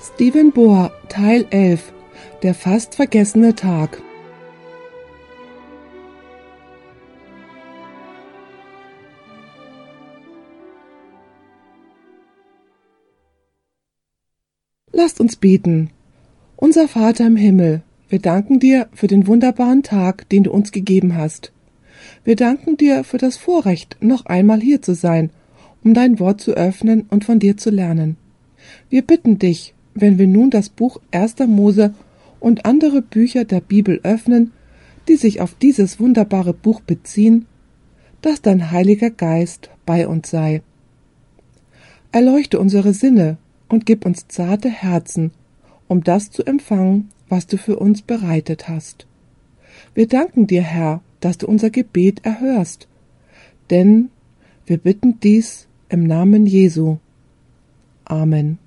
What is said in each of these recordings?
Stephen Bohr Teil 11 Der fast vergessene Tag Lasst uns beten. Unser Vater im Himmel, wir danken dir für den wunderbaren Tag, den du uns gegeben hast. Wir danken dir für das Vorrecht, noch einmal hier zu sein, um dein Wort zu öffnen und von dir zu lernen. Wir bitten dich, wenn wir nun das Buch 1. Mose und andere Bücher der Bibel öffnen, die sich auf dieses wunderbare Buch beziehen, dass dein Heiliger Geist bei uns sei. Erleuchte unsere Sinne und gib uns zarte Herzen, um das zu empfangen, was du für uns bereitet hast. Wir danken dir, Herr, dass du unser Gebet erhörst, denn wir bitten dies im Namen Jesu. Amen.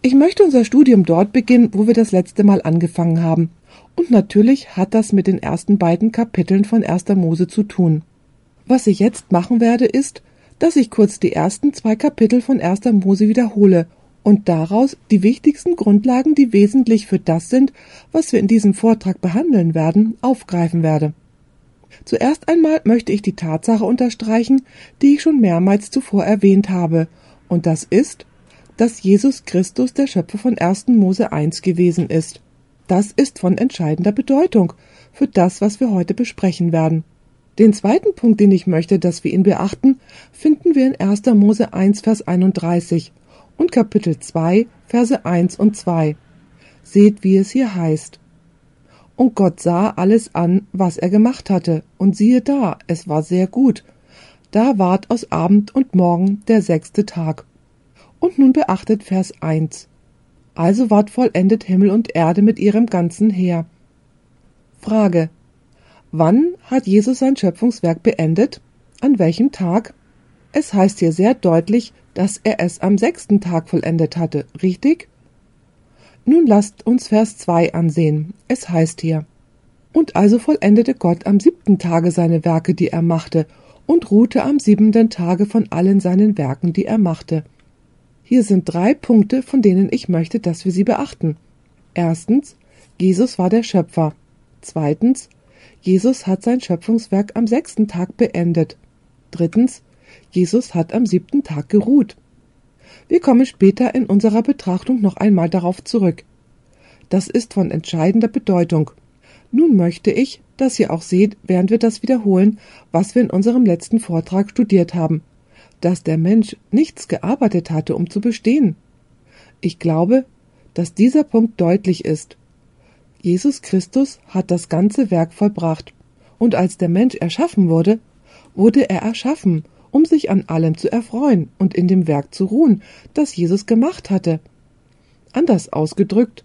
Ich möchte unser Studium dort beginnen, wo wir das letzte Mal angefangen haben. Und natürlich hat das mit den ersten beiden Kapiteln von 1. Mose zu tun. Was ich jetzt machen werde, ist, dass ich kurz die ersten zwei Kapitel von 1. Mose wiederhole und daraus die wichtigsten Grundlagen, die wesentlich für das sind, was wir in diesem Vortrag behandeln werden, aufgreifen werde. Zuerst einmal möchte ich die Tatsache unterstreichen, die ich schon mehrmals zuvor erwähnt habe, und das ist, dass Jesus Christus der Schöpfer von 1. Mose 1 gewesen ist. Das ist von entscheidender Bedeutung für das, was wir heute besprechen werden. Den zweiten Punkt, den ich möchte, dass wir ihn beachten, finden wir in 1. Mose 1, Vers 31 und Kapitel 2, Verse 1 und 2. Seht, wie es hier heißt. Und Gott sah alles an, was er gemacht hatte, und siehe da, es war sehr gut. Da ward aus Abend und Morgen der sechste Tag. Und nun beachtet Vers 1. Also ward vollendet Himmel und Erde mit ihrem ganzen Heer. Frage. Wann hat Jesus sein Schöpfungswerk beendet? An welchem Tag? Es heißt hier sehr deutlich, dass er es am sechsten Tag vollendet hatte, richtig? Nun lasst uns Vers 2 ansehen. Es heißt hier, und also vollendete Gott am siebten Tage seine Werke, die er machte, und ruhte am siebenten Tage von allen seinen Werken, die er machte. Hier sind drei Punkte, von denen ich möchte, dass wir sie beachten. Erstens, Jesus war der Schöpfer. Zweitens, Jesus hat sein Schöpfungswerk am sechsten Tag beendet. Drittens, Jesus hat am siebten Tag geruht. Wir kommen später in unserer Betrachtung noch einmal darauf zurück. Das ist von entscheidender Bedeutung. Nun möchte ich, dass ihr auch seht, während wir das wiederholen, was wir in unserem letzten Vortrag studiert haben dass der Mensch nichts gearbeitet hatte, um zu bestehen. Ich glaube, dass dieser Punkt deutlich ist. Jesus Christus hat das ganze Werk vollbracht, und als der Mensch erschaffen wurde, wurde er erschaffen, um sich an allem zu erfreuen und in dem Werk zu ruhen, das Jesus gemacht hatte. Anders ausgedrückt,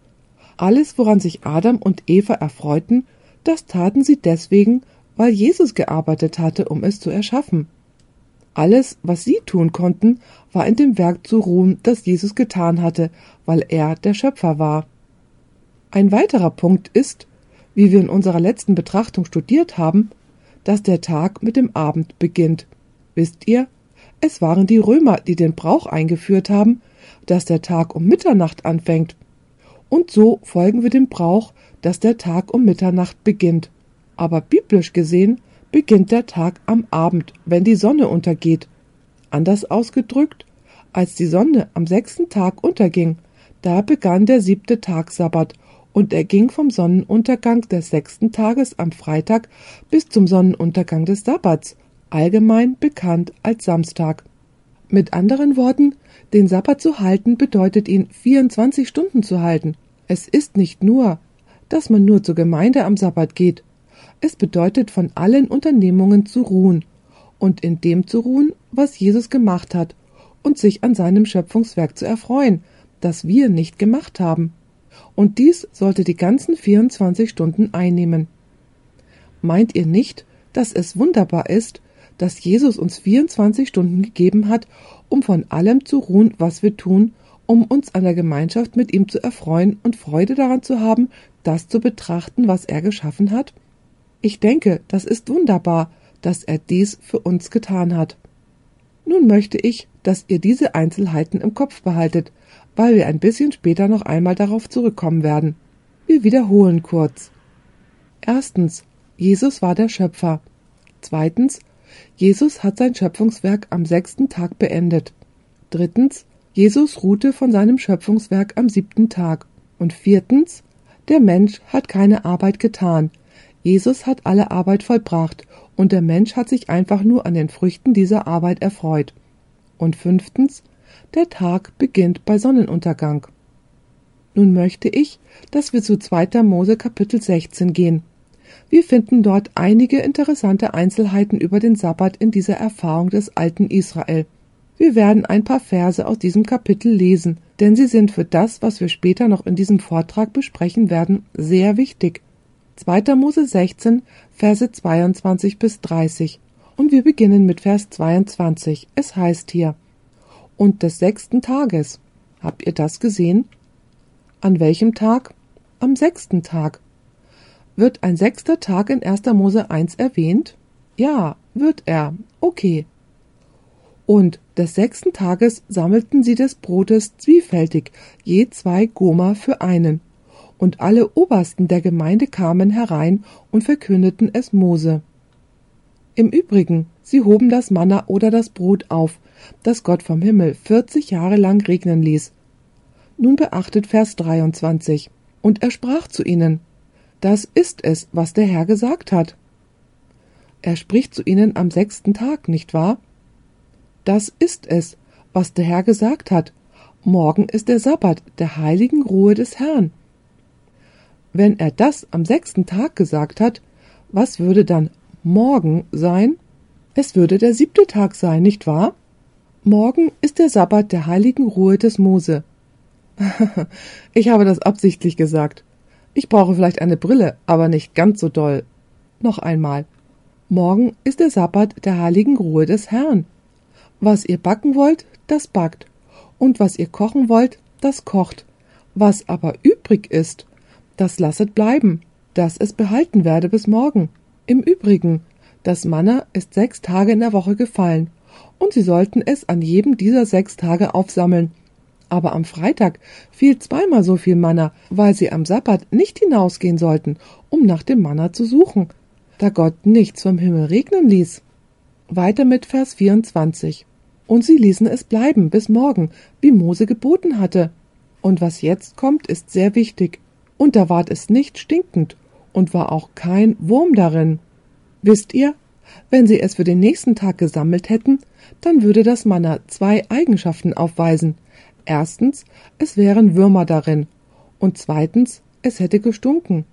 alles, woran sich Adam und Eva erfreuten, das taten sie deswegen, weil Jesus gearbeitet hatte, um es zu erschaffen. Alles, was sie tun konnten, war in dem Werk zu ruhen, das Jesus getan hatte, weil er der Schöpfer war. Ein weiterer Punkt ist, wie wir in unserer letzten Betrachtung studiert haben, dass der Tag mit dem Abend beginnt. Wisst ihr, es waren die Römer, die den Brauch eingeführt haben, dass der Tag um Mitternacht anfängt. Und so folgen wir dem Brauch, dass der Tag um Mitternacht beginnt. Aber biblisch gesehen beginnt der Tag am Abend, wenn die Sonne untergeht. Anders ausgedrückt, als die Sonne am sechsten Tag unterging, da begann der siebte Tag Sabbat, und er ging vom Sonnenuntergang des sechsten Tages am Freitag bis zum Sonnenuntergang des Sabbats, allgemein bekannt als Samstag. Mit anderen Worten, den Sabbat zu halten bedeutet ihn 24 Stunden zu halten. Es ist nicht nur, dass man nur zur Gemeinde am Sabbat geht, es bedeutet, von allen Unternehmungen zu ruhen und in dem zu ruhen, was Jesus gemacht hat und sich an seinem Schöpfungswerk zu erfreuen, das wir nicht gemacht haben. Und dies sollte die ganzen 24 Stunden einnehmen. Meint ihr nicht, dass es wunderbar ist, dass Jesus uns 24 Stunden gegeben hat, um von allem zu ruhen, was wir tun, um uns an der Gemeinschaft mit ihm zu erfreuen und Freude daran zu haben, das zu betrachten, was er geschaffen hat? Ich denke, das ist wunderbar, dass er dies für uns getan hat. Nun möchte ich, dass ihr diese Einzelheiten im Kopf behaltet, weil wir ein bisschen später noch einmal darauf zurückkommen werden. Wir wiederholen kurz. Erstens, Jesus war der Schöpfer. Zweitens, Jesus hat sein Schöpfungswerk am sechsten Tag beendet. Drittens, Jesus ruhte von seinem Schöpfungswerk am siebten Tag. Und viertens, der Mensch hat keine Arbeit getan. Jesus hat alle Arbeit vollbracht und der Mensch hat sich einfach nur an den Früchten dieser Arbeit erfreut. Und fünftens, der Tag beginnt bei Sonnenuntergang. Nun möchte ich, dass wir zu 2. Mose Kapitel 16 gehen. Wir finden dort einige interessante Einzelheiten über den Sabbat in dieser Erfahrung des alten Israel. Wir werden ein paar Verse aus diesem Kapitel lesen, denn sie sind für das, was wir später noch in diesem Vortrag besprechen werden, sehr wichtig. 2. Mose 16, Verse 22 bis 30. Und wir beginnen mit Vers 22. Es heißt hier, und des sechsten Tages. Habt ihr das gesehen? An welchem Tag? Am sechsten Tag. Wird ein sechster Tag in 1. Mose 1 erwähnt? Ja, wird er. Okay. Und des sechsten Tages sammelten sie des Brotes zwiefältig, je zwei Goma für einen und alle Obersten der Gemeinde kamen herein und verkündeten es Mose. Im Übrigen, sie hoben das Manna oder das Brot auf, das Gott vom Himmel vierzig Jahre lang regnen ließ. Nun beachtet Vers 23. Und er sprach zu ihnen, das ist es, was der Herr gesagt hat. Er spricht zu ihnen am sechsten Tag, nicht wahr? Das ist es, was der Herr gesagt hat. Morgen ist der Sabbat, der heiligen Ruhe des Herrn. Wenn er das am sechsten Tag gesagt hat, was würde dann morgen sein? Es würde der siebte Tag sein, nicht wahr? Morgen ist der Sabbat der heiligen Ruhe des Mose. ich habe das absichtlich gesagt. Ich brauche vielleicht eine Brille, aber nicht ganz so doll. Noch einmal. Morgen ist der Sabbat der heiligen Ruhe des Herrn. Was ihr backen wollt, das backt. Und was ihr kochen wollt, das kocht. Was aber übrig ist, das lasset bleiben, dass es behalten werde bis morgen. Im Übrigen, das Manna ist sechs Tage in der Woche gefallen, und sie sollten es an jedem dieser sechs Tage aufsammeln. Aber am Freitag fiel zweimal so viel Manna, weil sie am Sabbat nicht hinausgehen sollten, um nach dem Manna zu suchen, da Gott nichts vom Himmel regnen ließ. Weiter mit Vers 24. Und sie ließen es bleiben bis morgen, wie Mose geboten hatte. Und was jetzt kommt, ist sehr wichtig und da ward es nicht stinkend und war auch kein Wurm darin. Wisst ihr, wenn sie es für den nächsten Tag gesammelt hätten, dann würde das Manna zwei Eigenschaften aufweisen. Erstens, es wären Würmer darin, und zweitens, es hätte gestunken.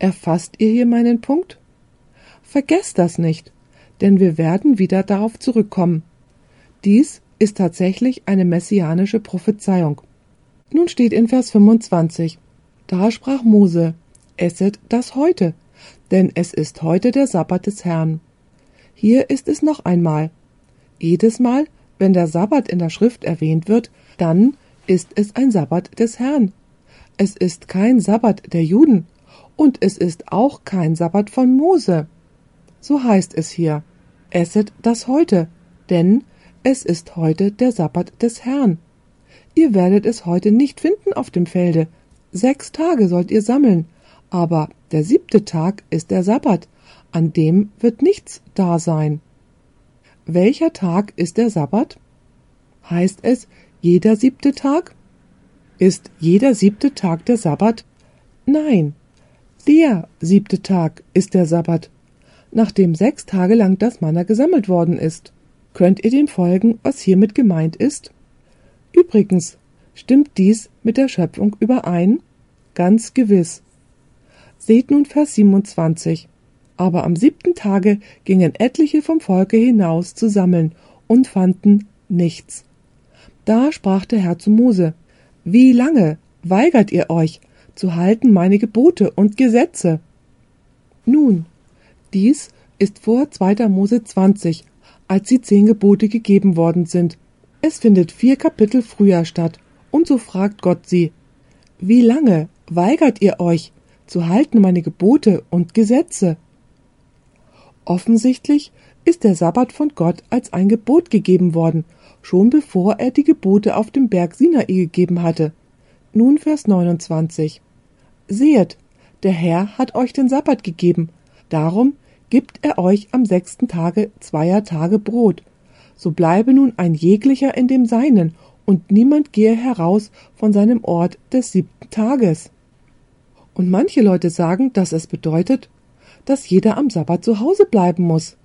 Erfasst ihr hier meinen Punkt? Vergesst das nicht, denn wir werden wieder darauf zurückkommen. Dies ist tatsächlich eine messianische Prophezeiung. Nun steht in Vers 25, da sprach Mose, esset das heute, denn es ist heute der Sabbat des Herrn. Hier ist es noch einmal. Jedes Mal, wenn der Sabbat in der Schrift erwähnt wird, dann ist es ein Sabbat des Herrn. Es ist kein Sabbat der Juden und es ist auch kein Sabbat von Mose. So heißt es hier, esset das heute, denn es ist heute der Sabbat des Herrn. Ihr werdet es heute nicht finden auf dem Felde, Sechs Tage sollt ihr sammeln, aber der siebte Tag ist der Sabbat, an dem wird nichts da sein. Welcher Tag ist der Sabbat? Heißt es jeder siebte Tag? Ist jeder siebte Tag der Sabbat? Nein, der siebte Tag ist der Sabbat, nachdem sechs Tage lang das Manna gesammelt worden ist. Könnt ihr dem folgen, was hiermit gemeint ist? Übrigens, Stimmt dies mit der Schöpfung überein? Ganz gewiss. Seht nun Vers 27. Aber am siebten Tage gingen etliche vom Volke hinaus zu sammeln und fanden nichts. Da sprach der Herr zu Mose, Wie lange weigert ihr euch, zu halten meine Gebote und Gesetze? Nun, dies ist vor 2. Mose 20, als die zehn Gebote gegeben worden sind. Es findet vier Kapitel früher statt und so fragt Gott sie, wie lange weigert ihr euch zu halten meine Gebote und Gesetze? Offensichtlich ist der Sabbat von Gott als ein Gebot gegeben worden, schon bevor er die Gebote auf dem Berg Sinai gegeben hatte. Nun Vers 29. Sehet, der Herr hat euch den Sabbat gegeben, darum gibt er euch am sechsten Tage zweier Tage Brot. So bleibe nun ein jeglicher in dem Seinen, und niemand gehe heraus von seinem Ort des siebten Tages. Und manche Leute sagen, dass es bedeutet, dass jeder am Sabbat zu Hause bleiben muss.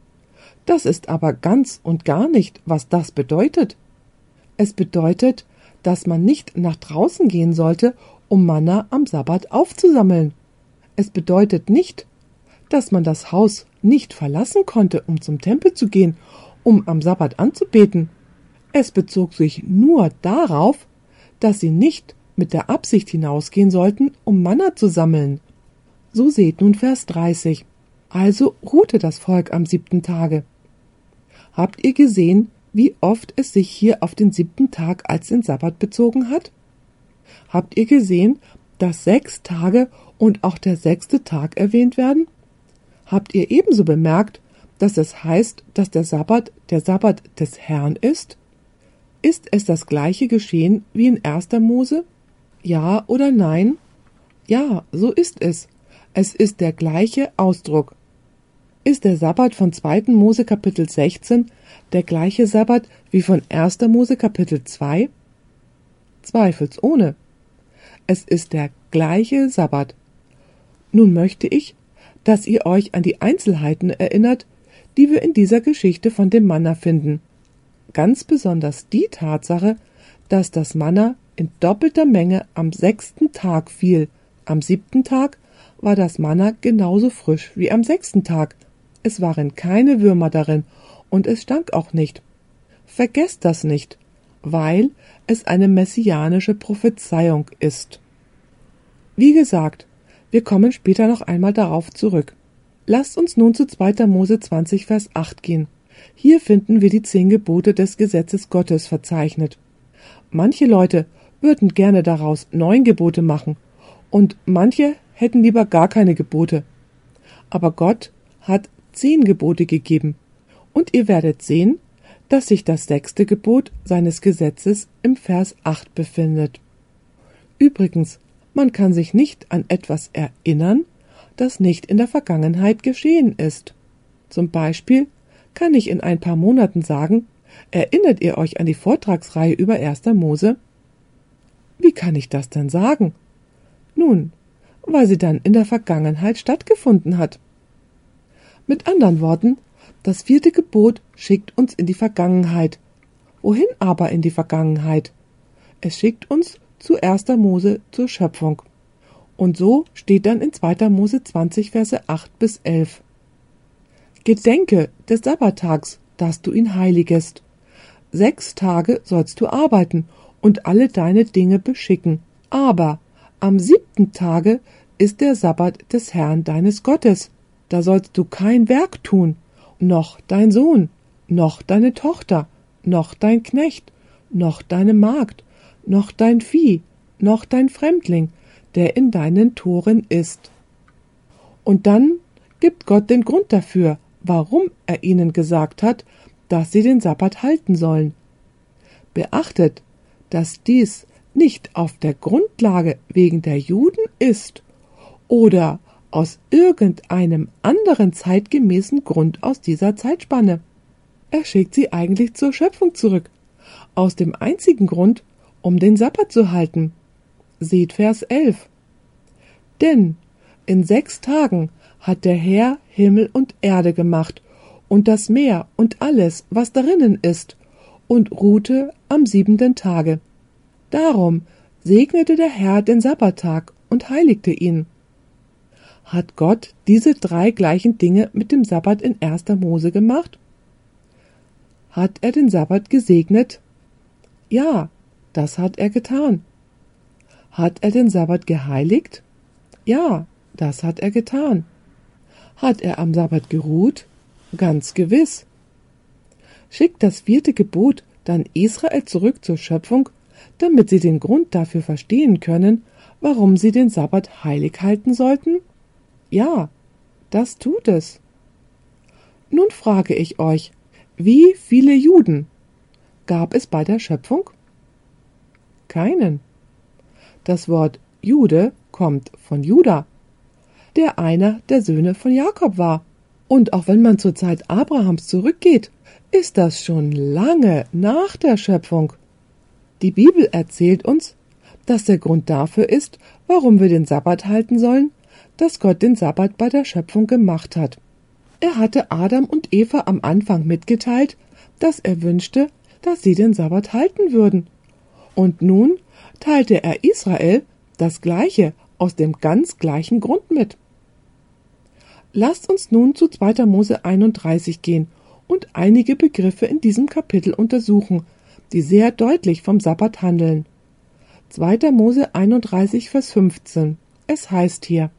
Das ist aber ganz und gar nicht, was das bedeutet. Es bedeutet, dass man nicht nach draußen gehen sollte, um Manna am Sabbat aufzusammeln. Es bedeutet nicht, dass man das Haus nicht verlassen konnte, um zum Tempel zu gehen, um am Sabbat anzubeten. Es bezog sich nur darauf, dass sie nicht mit der Absicht hinausgehen sollten, um Manna zu sammeln. So seht nun Vers 30. Also ruhte das Volk am siebten Tage. Habt ihr gesehen, wie oft es sich hier auf den siebten Tag als den Sabbat bezogen hat? Habt ihr gesehen, dass sechs Tage und auch der sechste Tag erwähnt werden? Habt ihr ebenso bemerkt, dass es heißt, dass der Sabbat der Sabbat des Herrn ist? Ist es das gleiche geschehen wie in 1. Mose? Ja oder nein? Ja, so ist es. Es ist der gleiche Ausdruck. Ist der Sabbat von 2. Mose Kapitel 16 der gleiche Sabbat wie von 1. Mose Kapitel 2? Zweifelsohne. Es ist der gleiche Sabbat. Nun möchte ich, dass ihr euch an die Einzelheiten erinnert, die wir in dieser Geschichte von dem Manna finden. Ganz besonders die Tatsache, dass das Manna in doppelter Menge am sechsten Tag fiel. Am siebten Tag war das Manna genauso frisch wie am sechsten Tag es waren keine Würmer darin und es stank auch nicht. Vergesst das nicht, weil es eine messianische Prophezeiung ist. Wie gesagt, wir kommen später noch einmal darauf zurück. Lasst uns nun zu 2. Mose 20, Vers 8 gehen. Hier finden wir die zehn Gebote des Gesetzes Gottes verzeichnet. Manche Leute würden gerne daraus neun Gebote machen, und manche hätten lieber gar keine Gebote. Aber Gott hat zehn Gebote gegeben, und ihr werdet sehen, dass sich das sechste Gebot seines Gesetzes im Vers 8 befindet. Übrigens, man kann sich nicht an etwas erinnern, das nicht in der Vergangenheit geschehen ist. Zum Beispiel kann ich in ein paar Monaten sagen, erinnert ihr euch an die Vortragsreihe über 1. Mose? Wie kann ich das denn sagen? Nun, weil sie dann in der Vergangenheit stattgefunden hat. Mit anderen Worten, das vierte Gebot schickt uns in die Vergangenheit. Wohin aber in die Vergangenheit? Es schickt uns zu 1. Mose zur Schöpfung. Und so steht dann in 2. Mose 20, Verse 8 bis 11. Gedenke des Sabbattags, dass du ihn heiligest. Sechs Tage sollst du arbeiten und alle deine Dinge beschicken. Aber am siebten Tage ist der Sabbat des Herrn deines Gottes da sollst du kein Werk tun, noch dein Sohn, noch deine Tochter, noch dein Knecht, noch deine Magd, noch dein Vieh, noch dein Fremdling, der in deinen Toren ist. Und dann gibt Gott den Grund dafür, warum er ihnen gesagt hat, dass sie den Sabbat halten sollen. Beachtet, dass dies nicht auf der Grundlage wegen der Juden ist oder aus irgendeinem anderen zeitgemäßen Grund aus dieser Zeitspanne. Er schickt sie eigentlich zur Schöpfung zurück, aus dem einzigen Grund, um den Sabbat zu halten. Seht Vers 11. Denn in sechs Tagen hat der Herr Himmel und Erde gemacht und das Meer und alles, was darinnen ist, und ruhte am siebenten Tage. Darum segnete der Herr den Sabbattag und heiligte ihn. Hat Gott diese drei gleichen Dinge mit dem Sabbat in 1. Mose gemacht? Hat er den Sabbat gesegnet? Ja, das hat er getan. Hat er den Sabbat geheiligt? Ja, das hat er getan. Hat er am Sabbat geruht? Ganz gewiss. Schickt das vierte Gebot dann Israel zurück zur Schöpfung, damit sie den Grund dafür verstehen können, warum sie den Sabbat heilig halten sollten? Ja, das tut es. Nun frage ich euch, wie viele Juden gab es bei der Schöpfung? Keinen. Das Wort Jude kommt von Juda, der einer der Söhne von Jakob war. Und auch wenn man zur Zeit Abrahams zurückgeht, ist das schon lange nach der Schöpfung. Die Bibel erzählt uns, dass der Grund dafür ist, warum wir den Sabbat halten sollen, dass Gott den Sabbat bei der Schöpfung gemacht hat. Er hatte Adam und Eva am Anfang mitgeteilt, dass er wünschte, dass sie den Sabbat halten würden. Und nun teilte er Israel das Gleiche aus dem ganz gleichen Grund mit. Lasst uns nun zu 2. Mose 31 gehen und einige Begriffe in diesem Kapitel untersuchen, die sehr deutlich vom Sabbat handeln. 2. Mose 31, Vers 15. Es heißt hier,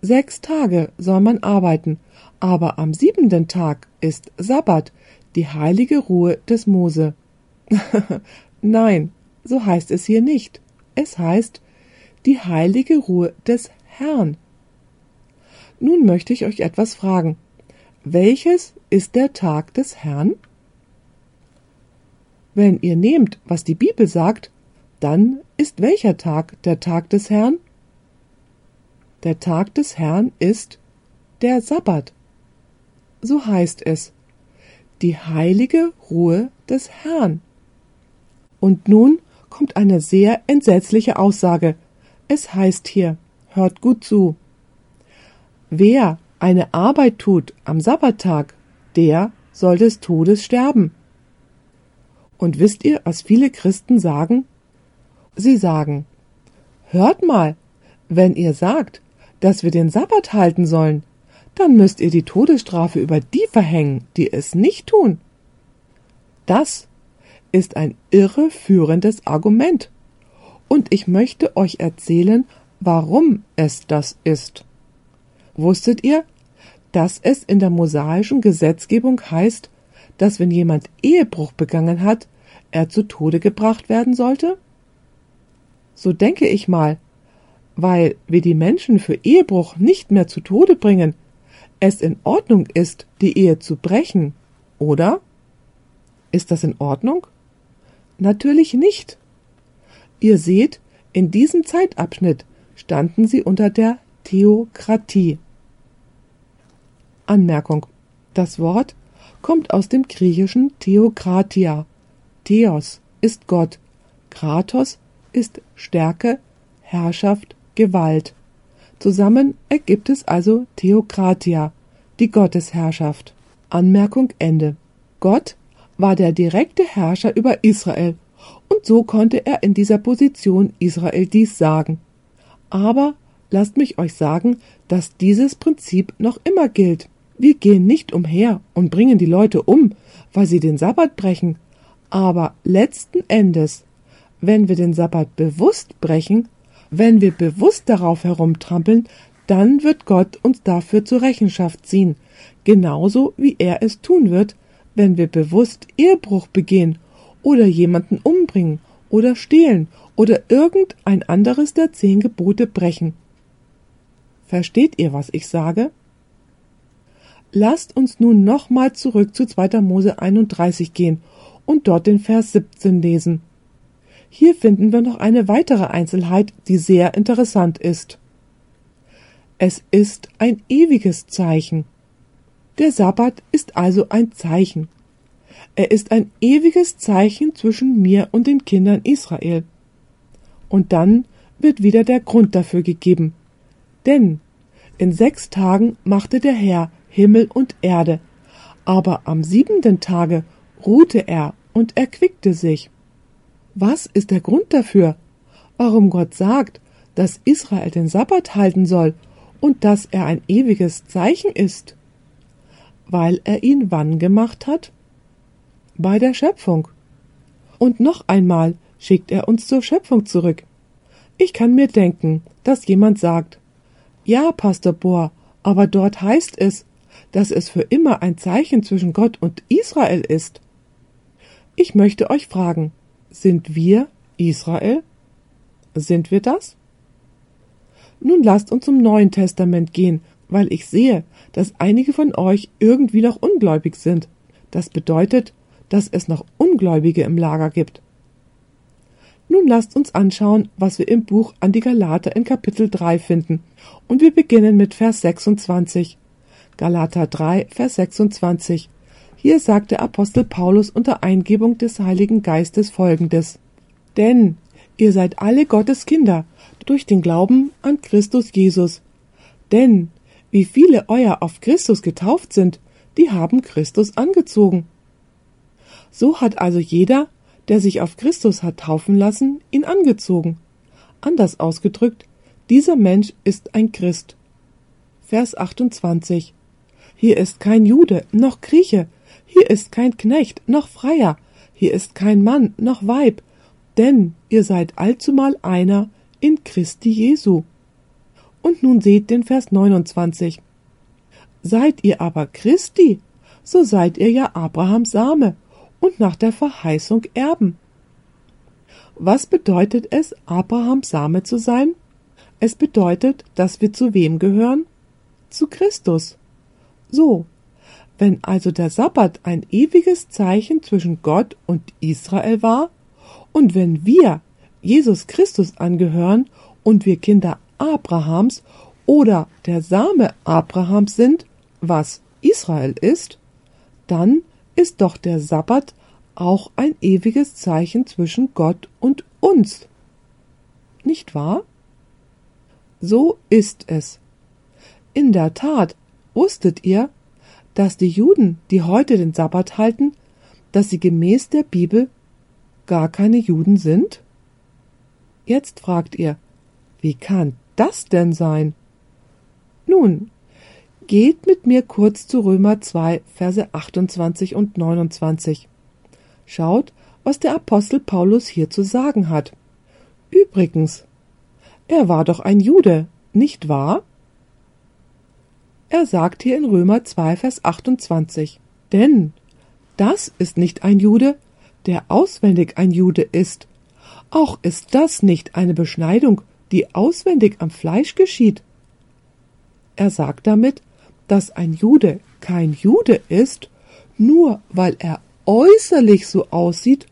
Sechs Tage soll man arbeiten, aber am siebenten Tag ist Sabbat, die heilige Ruhe des Mose. Nein, so heißt es hier nicht. Es heißt die heilige Ruhe des Herrn. Nun möchte ich euch etwas fragen. Welches ist der Tag des Herrn? Wenn ihr nehmt, was die Bibel sagt, dann ist welcher Tag der Tag des Herrn? Der Tag des Herrn ist der Sabbat. So heißt es, die heilige Ruhe des Herrn. Und nun kommt eine sehr entsetzliche Aussage. Es heißt hier, hört gut zu. Wer eine Arbeit tut am Sabbattag, der soll des Todes sterben. Und wisst ihr, was viele Christen sagen? Sie sagen, hört mal, wenn ihr sagt, dass wir den Sabbat halten sollen, dann müsst ihr die Todesstrafe über die verhängen, die es nicht tun. Das ist ein irreführendes Argument. Und ich möchte euch erzählen, warum es das ist. Wusstet ihr, dass es in der mosaischen Gesetzgebung heißt, dass wenn jemand Ehebruch begangen hat, er zu Tode gebracht werden sollte? So denke ich mal, weil wir die Menschen für Ehebruch nicht mehr zu Tode bringen, es in Ordnung ist, die Ehe zu brechen, oder? Ist das in Ordnung? Natürlich nicht. Ihr seht, in diesem Zeitabschnitt standen sie unter der Theokratie. Anmerkung. Das Wort kommt aus dem griechischen Theokratia. Theos ist Gott, Kratos ist Stärke, Herrschaft, Gewalt. Zusammen ergibt es also Theokratia, die Gottesherrschaft. Anmerkung Ende. Gott war der direkte Herrscher über Israel, und so konnte er in dieser Position Israel dies sagen. Aber lasst mich euch sagen, dass dieses Prinzip noch immer gilt. Wir gehen nicht umher und bringen die Leute um, weil sie den Sabbat brechen, aber letzten Endes, wenn wir den Sabbat bewusst brechen, wenn wir bewusst darauf herumtrampeln, dann wird Gott uns dafür zur Rechenschaft ziehen, genauso wie er es tun wird, wenn wir bewusst Ehebruch begehen oder jemanden umbringen oder stehlen oder irgendein anderes der zehn Gebote brechen. Versteht ihr, was ich sage? Lasst uns nun nochmal zurück zu 2. Mose 31 gehen und dort den Vers 17 lesen. Hier finden wir noch eine weitere Einzelheit, die sehr interessant ist. Es ist ein ewiges Zeichen. Der Sabbat ist also ein Zeichen. Er ist ein ewiges Zeichen zwischen mir und den Kindern Israel. Und dann wird wieder der Grund dafür gegeben. Denn in sechs Tagen machte der Herr Himmel und Erde, aber am siebenten Tage ruhte er und erquickte sich. Was ist der Grund dafür? Warum Gott sagt, dass Israel den Sabbat halten soll und dass er ein ewiges Zeichen ist? weil er ihn wann gemacht hat? Bei der Schöpfung. Und noch einmal schickt er uns zur Schöpfung zurück. Ich kann mir denken, dass jemand sagt, ja, Pastor Bohr, aber dort heißt es, dass es für immer ein Zeichen zwischen Gott und Israel ist. Ich möchte euch fragen, sind wir Israel? Sind wir das? Nun lasst uns zum Neuen Testament gehen, weil ich sehe, dass einige von euch irgendwie noch ungläubig sind. Das bedeutet, dass es noch Ungläubige im Lager gibt. Nun lasst uns anschauen, was wir im Buch an die Galater in Kapitel 3 finden. Und wir beginnen mit Vers 26. Galater 3, Vers 26. Hier sagt der Apostel Paulus unter Eingebung des Heiligen Geistes folgendes. Denn ihr seid alle Gottes Kinder durch den Glauben an Christus Jesus. Denn wie viele euer auf Christus getauft sind, die haben Christus angezogen. So hat also jeder, der sich auf Christus hat taufen lassen, ihn angezogen. Anders ausgedrückt, dieser Mensch ist ein Christ. Vers 28. Hier ist kein Jude noch Grieche, hier ist kein Knecht noch Freier, hier ist kein Mann noch Weib, denn ihr seid allzumal einer in Christi Jesu. Und nun seht den Vers 29. Seid ihr aber Christi, so seid ihr ja Abrahams Same und nach der Verheißung erben. Was bedeutet es, Abrahams Same zu sein? Es bedeutet, dass wir zu wem gehören? Zu Christus. So, wenn also der Sabbat ein ewiges Zeichen zwischen Gott und Israel war, und wenn wir Jesus Christus angehören und wir Kinder Abrahams oder der Same Abrahams sind, was Israel ist, dann ist doch der Sabbat auch ein ewiges Zeichen zwischen Gott und uns. Nicht wahr? So ist es. In der Tat, wusstet ihr, dass die Juden, die heute den Sabbat halten, dass sie gemäß der Bibel gar keine Juden sind? Jetzt fragt ihr, wie kann das denn sein? Nun, Geht mit mir kurz zu Römer 2, Verse 28 und 29. Schaut, was der Apostel Paulus hier zu sagen hat. Übrigens, er war doch ein Jude, nicht wahr? Er sagt hier in Römer 2, Vers 28, denn das ist nicht ein Jude, der auswendig ein Jude ist. Auch ist das nicht eine Beschneidung, die auswendig am Fleisch geschieht. Er sagt damit, dass ein Jude kein Jude ist, nur weil er äußerlich so aussieht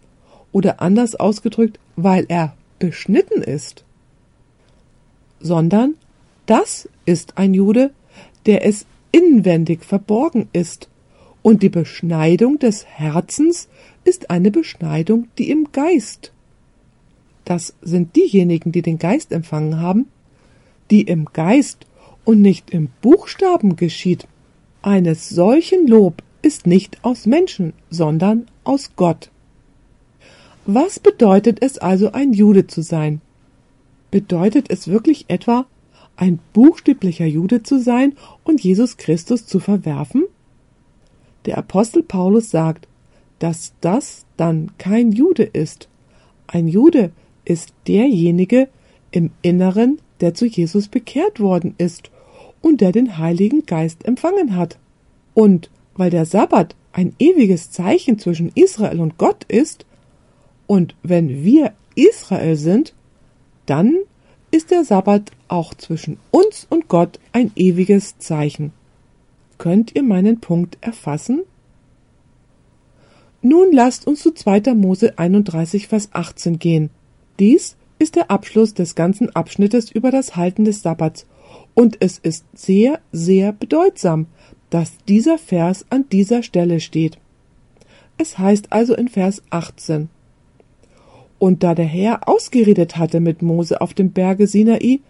oder anders ausgedrückt, weil er beschnitten ist, sondern das ist ein Jude, der es inwendig verborgen ist, und die Beschneidung des Herzens ist eine Beschneidung, die im Geist. Das sind diejenigen, die den Geist empfangen haben, die im Geist und nicht im Buchstaben geschieht. Eines solchen Lob ist nicht aus Menschen, sondern aus Gott. Was bedeutet es also, ein Jude zu sein? Bedeutet es wirklich etwa, ein buchstäblicher Jude zu sein und Jesus Christus zu verwerfen? Der Apostel Paulus sagt, dass das dann kein Jude ist. Ein Jude ist derjenige im Inneren, der zu Jesus bekehrt worden ist und der den Heiligen Geist empfangen hat. Und weil der Sabbat ein ewiges Zeichen zwischen Israel und Gott ist, und wenn wir Israel sind, dann ist der Sabbat auch zwischen uns und Gott ein ewiges Zeichen. Könnt ihr meinen Punkt erfassen? Nun lasst uns zu 2. Mose 31, Vers 18 gehen. Dies ist der Abschluss des ganzen Abschnittes über das Halten des Sabbats und es ist sehr, sehr bedeutsam, dass dieser Vers an dieser Stelle steht. Es heißt also in Vers 18. Und da der Herr ausgeredet hatte mit Mose auf dem Berge Sinai,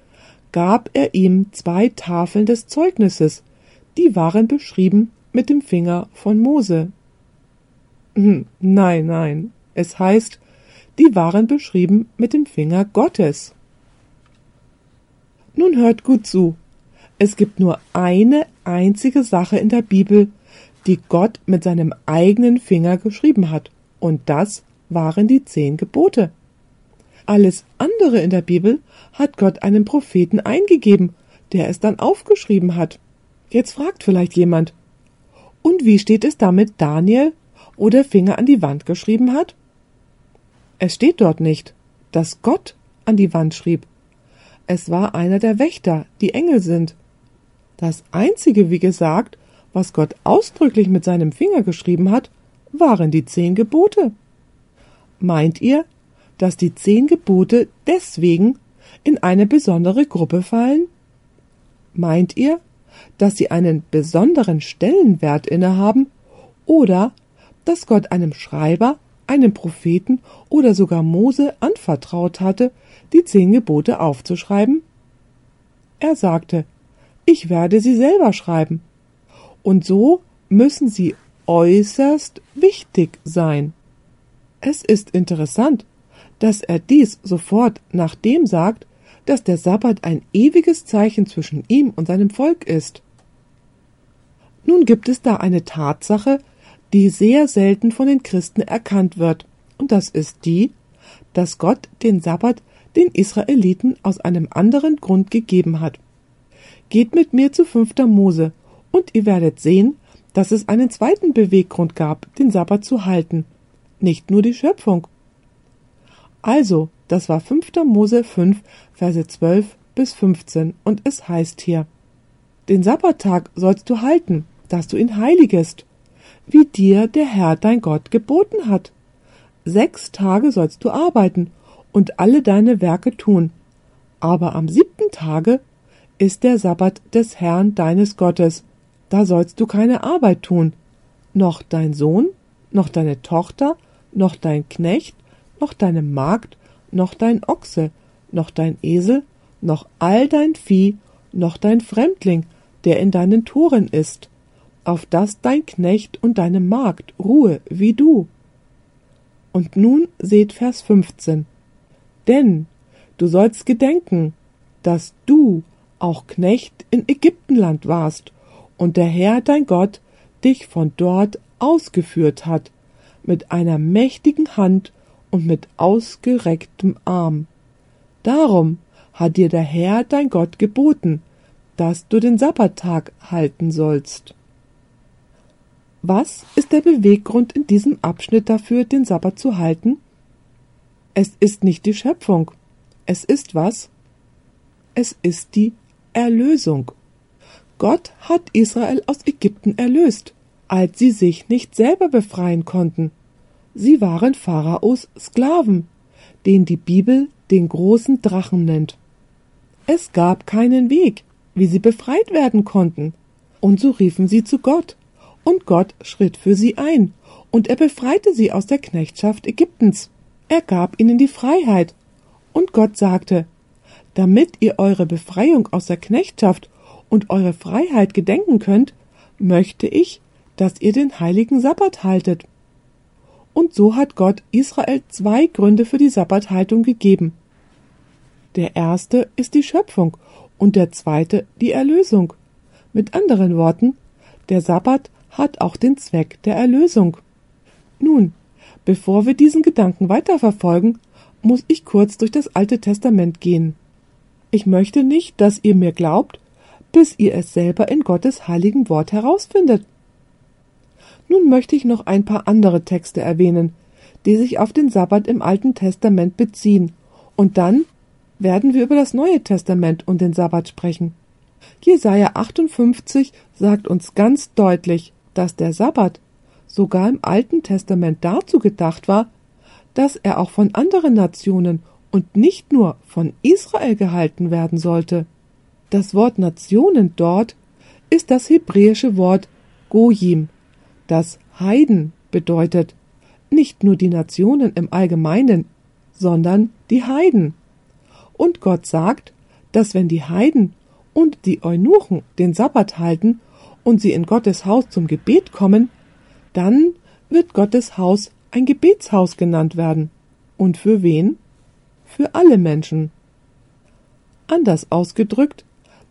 gab er ihm zwei Tafeln des Zeugnisses, die waren beschrieben mit dem Finger von Mose. Hm, nein, nein, es heißt, die waren beschrieben mit dem Finger Gottes. Nun hört gut zu. Es gibt nur eine einzige Sache in der Bibel, die Gott mit seinem eigenen Finger geschrieben hat, und das waren die zehn Gebote. Alles andere in der Bibel hat Gott einem Propheten eingegeben, der es dann aufgeschrieben hat. Jetzt fragt vielleicht jemand, und wie steht es damit Daniel, wo der Finger an die Wand geschrieben hat? Es steht dort nicht, dass Gott an die Wand schrieb, es war einer der Wächter, die Engel sind. Das Einzige, wie gesagt, was Gott ausdrücklich mit seinem Finger geschrieben hat, waren die zehn Gebote. Meint ihr, dass die zehn Gebote deswegen in eine besondere Gruppe fallen? Meint ihr, dass sie einen besonderen Stellenwert innehaben oder dass Gott einem Schreiber, einem Propheten oder sogar Mose anvertraut hatte, die zehn Gebote aufzuschreiben? Er sagte, ich werde sie selber schreiben. Und so müssen sie äußerst wichtig sein. Es ist interessant, dass er dies sofort nach dem sagt, dass der Sabbat ein ewiges Zeichen zwischen ihm und seinem Volk ist. Nun gibt es da eine Tatsache, die sehr selten von den Christen erkannt wird, und das ist die, dass Gott den Sabbat den Israeliten aus einem anderen Grund gegeben hat. Geht mit mir zu fünfter Mose, und ihr werdet sehen, dass es einen zweiten Beweggrund gab, den Sabbat zu halten, nicht nur die Schöpfung. Also, das war 5. Mose 5, Verse 12 bis 15, und es heißt hier, Den Sabbattag sollst du halten, dass du ihn heiligest, wie dir der Herr dein Gott geboten hat. Sechs Tage sollst du arbeiten und alle deine Werke tun, aber am siebten Tage ist der Sabbat des Herrn deines Gottes, da sollst du keine Arbeit tun, noch dein Sohn, noch deine Tochter, noch dein Knecht, noch deine Magd, noch dein Ochse, noch dein Esel, noch all dein Vieh, noch dein Fremdling, der in deinen Toren ist, auf dass dein Knecht und deine Magd ruhe wie du. Und nun seht Vers 15. Denn du sollst gedenken, dass du auch Knecht in Ägyptenland warst und der Herr dein Gott dich von dort ausgeführt hat, mit einer mächtigen Hand und mit ausgerecktem Arm. Darum hat dir der Herr dein Gott geboten, dass du den Sabbattag halten sollst. Was ist der Beweggrund in diesem Abschnitt dafür, den Sabbat zu halten? Es ist nicht die Schöpfung. Es ist was? Es ist die Erlösung. Gott hat Israel aus Ägypten erlöst, als sie sich nicht selber befreien konnten. Sie waren Pharaos Sklaven, den die Bibel den großen Drachen nennt. Es gab keinen Weg, wie sie befreit werden konnten, und so riefen sie zu Gott und Gott schritt für sie ein, und er befreite sie aus der Knechtschaft Ägyptens. Er gab ihnen die Freiheit. Und Gott sagte, damit ihr eure Befreiung aus der Knechtschaft und eure Freiheit gedenken könnt, möchte ich, dass ihr den heiligen Sabbat haltet. Und so hat Gott Israel zwei Gründe für die Sabbathaltung gegeben. Der erste ist die Schöpfung und der zweite die Erlösung. Mit anderen Worten, der Sabbat hat auch den Zweck der Erlösung. Nun, bevor wir diesen Gedanken weiterverfolgen, muss ich kurz durch das Alte Testament gehen. Ich möchte nicht, dass ihr mir glaubt, bis ihr es selber in Gottes heiligen Wort herausfindet. Nun möchte ich noch ein paar andere Texte erwähnen, die sich auf den Sabbat im Alten Testament beziehen, und dann werden wir über das Neue Testament und den Sabbat sprechen. Jesaja 58 sagt uns ganz deutlich, dass der Sabbat sogar im Alten Testament dazu gedacht war, dass er auch von anderen Nationen und nicht nur von Israel gehalten werden sollte. Das Wort Nationen dort ist das hebräische Wort Gojim, das Heiden bedeutet, nicht nur die Nationen im Allgemeinen, sondern die Heiden. Und Gott sagt, dass wenn die Heiden und die Eunuchen den Sabbat halten und sie in Gottes Haus zum Gebet kommen, dann wird Gottes Haus ein Gebetshaus genannt werden. Und für wen? Für alle Menschen. Anders ausgedrückt,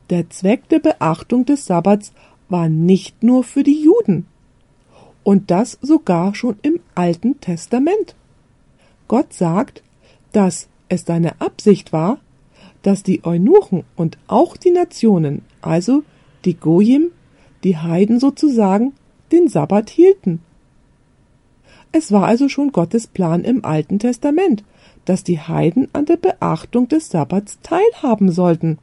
der Zweck der Beachtung des Sabbats war nicht nur für die Juden. Und das sogar schon im Alten Testament. Gott sagt, dass es seine Absicht war, dass die Eunuchen und auch die Nationen, also die Gojim, die Heiden sozusagen den Sabbat hielten. Es war also schon Gottes Plan im Alten Testament, dass die Heiden an der Beachtung des Sabbats teilhaben sollten.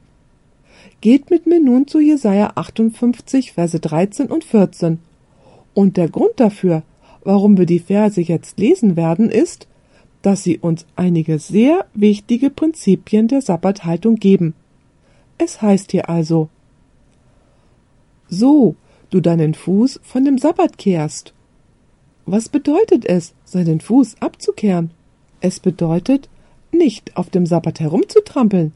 Geht mit mir nun zu Jesaja 58, Verse 13 und 14. Und der Grund dafür, warum wir die Verse jetzt lesen werden, ist, dass sie uns einige sehr wichtige Prinzipien der Sabbathaltung geben. Es heißt hier also, so du deinen Fuß von dem Sabbat kehrst. Was bedeutet es, seinen Fuß abzukehren? Es bedeutet, nicht auf dem Sabbat herumzutrampeln.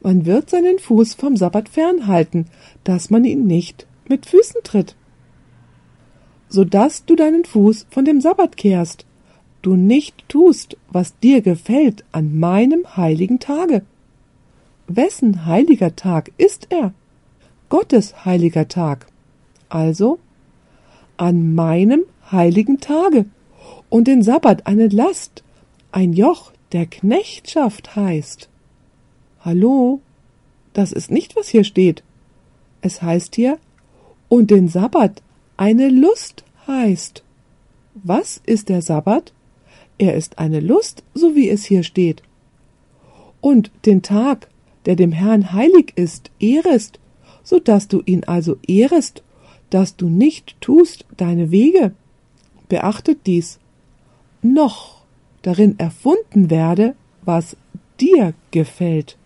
Man wird seinen Fuß vom Sabbat fernhalten, dass man ihn nicht mit Füßen tritt. So dass du deinen Fuß von dem Sabbat kehrst, du nicht tust, was dir gefällt an meinem heiligen Tage. Wessen heiliger Tag ist er? Gottes heiliger Tag. Also an meinem heiligen Tage und den Sabbat eine Last, ein Joch der Knechtschaft heißt. Hallo? Das ist nicht, was hier steht. Es heißt hier, und den Sabbat eine Lust heißt. Was ist der Sabbat? Er ist eine Lust, so wie es hier steht. Und den Tag, der dem Herrn heilig ist, ehrest, so dass du ihn also ehrest, dass du nicht tust deine Wege. Beachtet dies. Noch darin erfunden werde, was dir gefällt.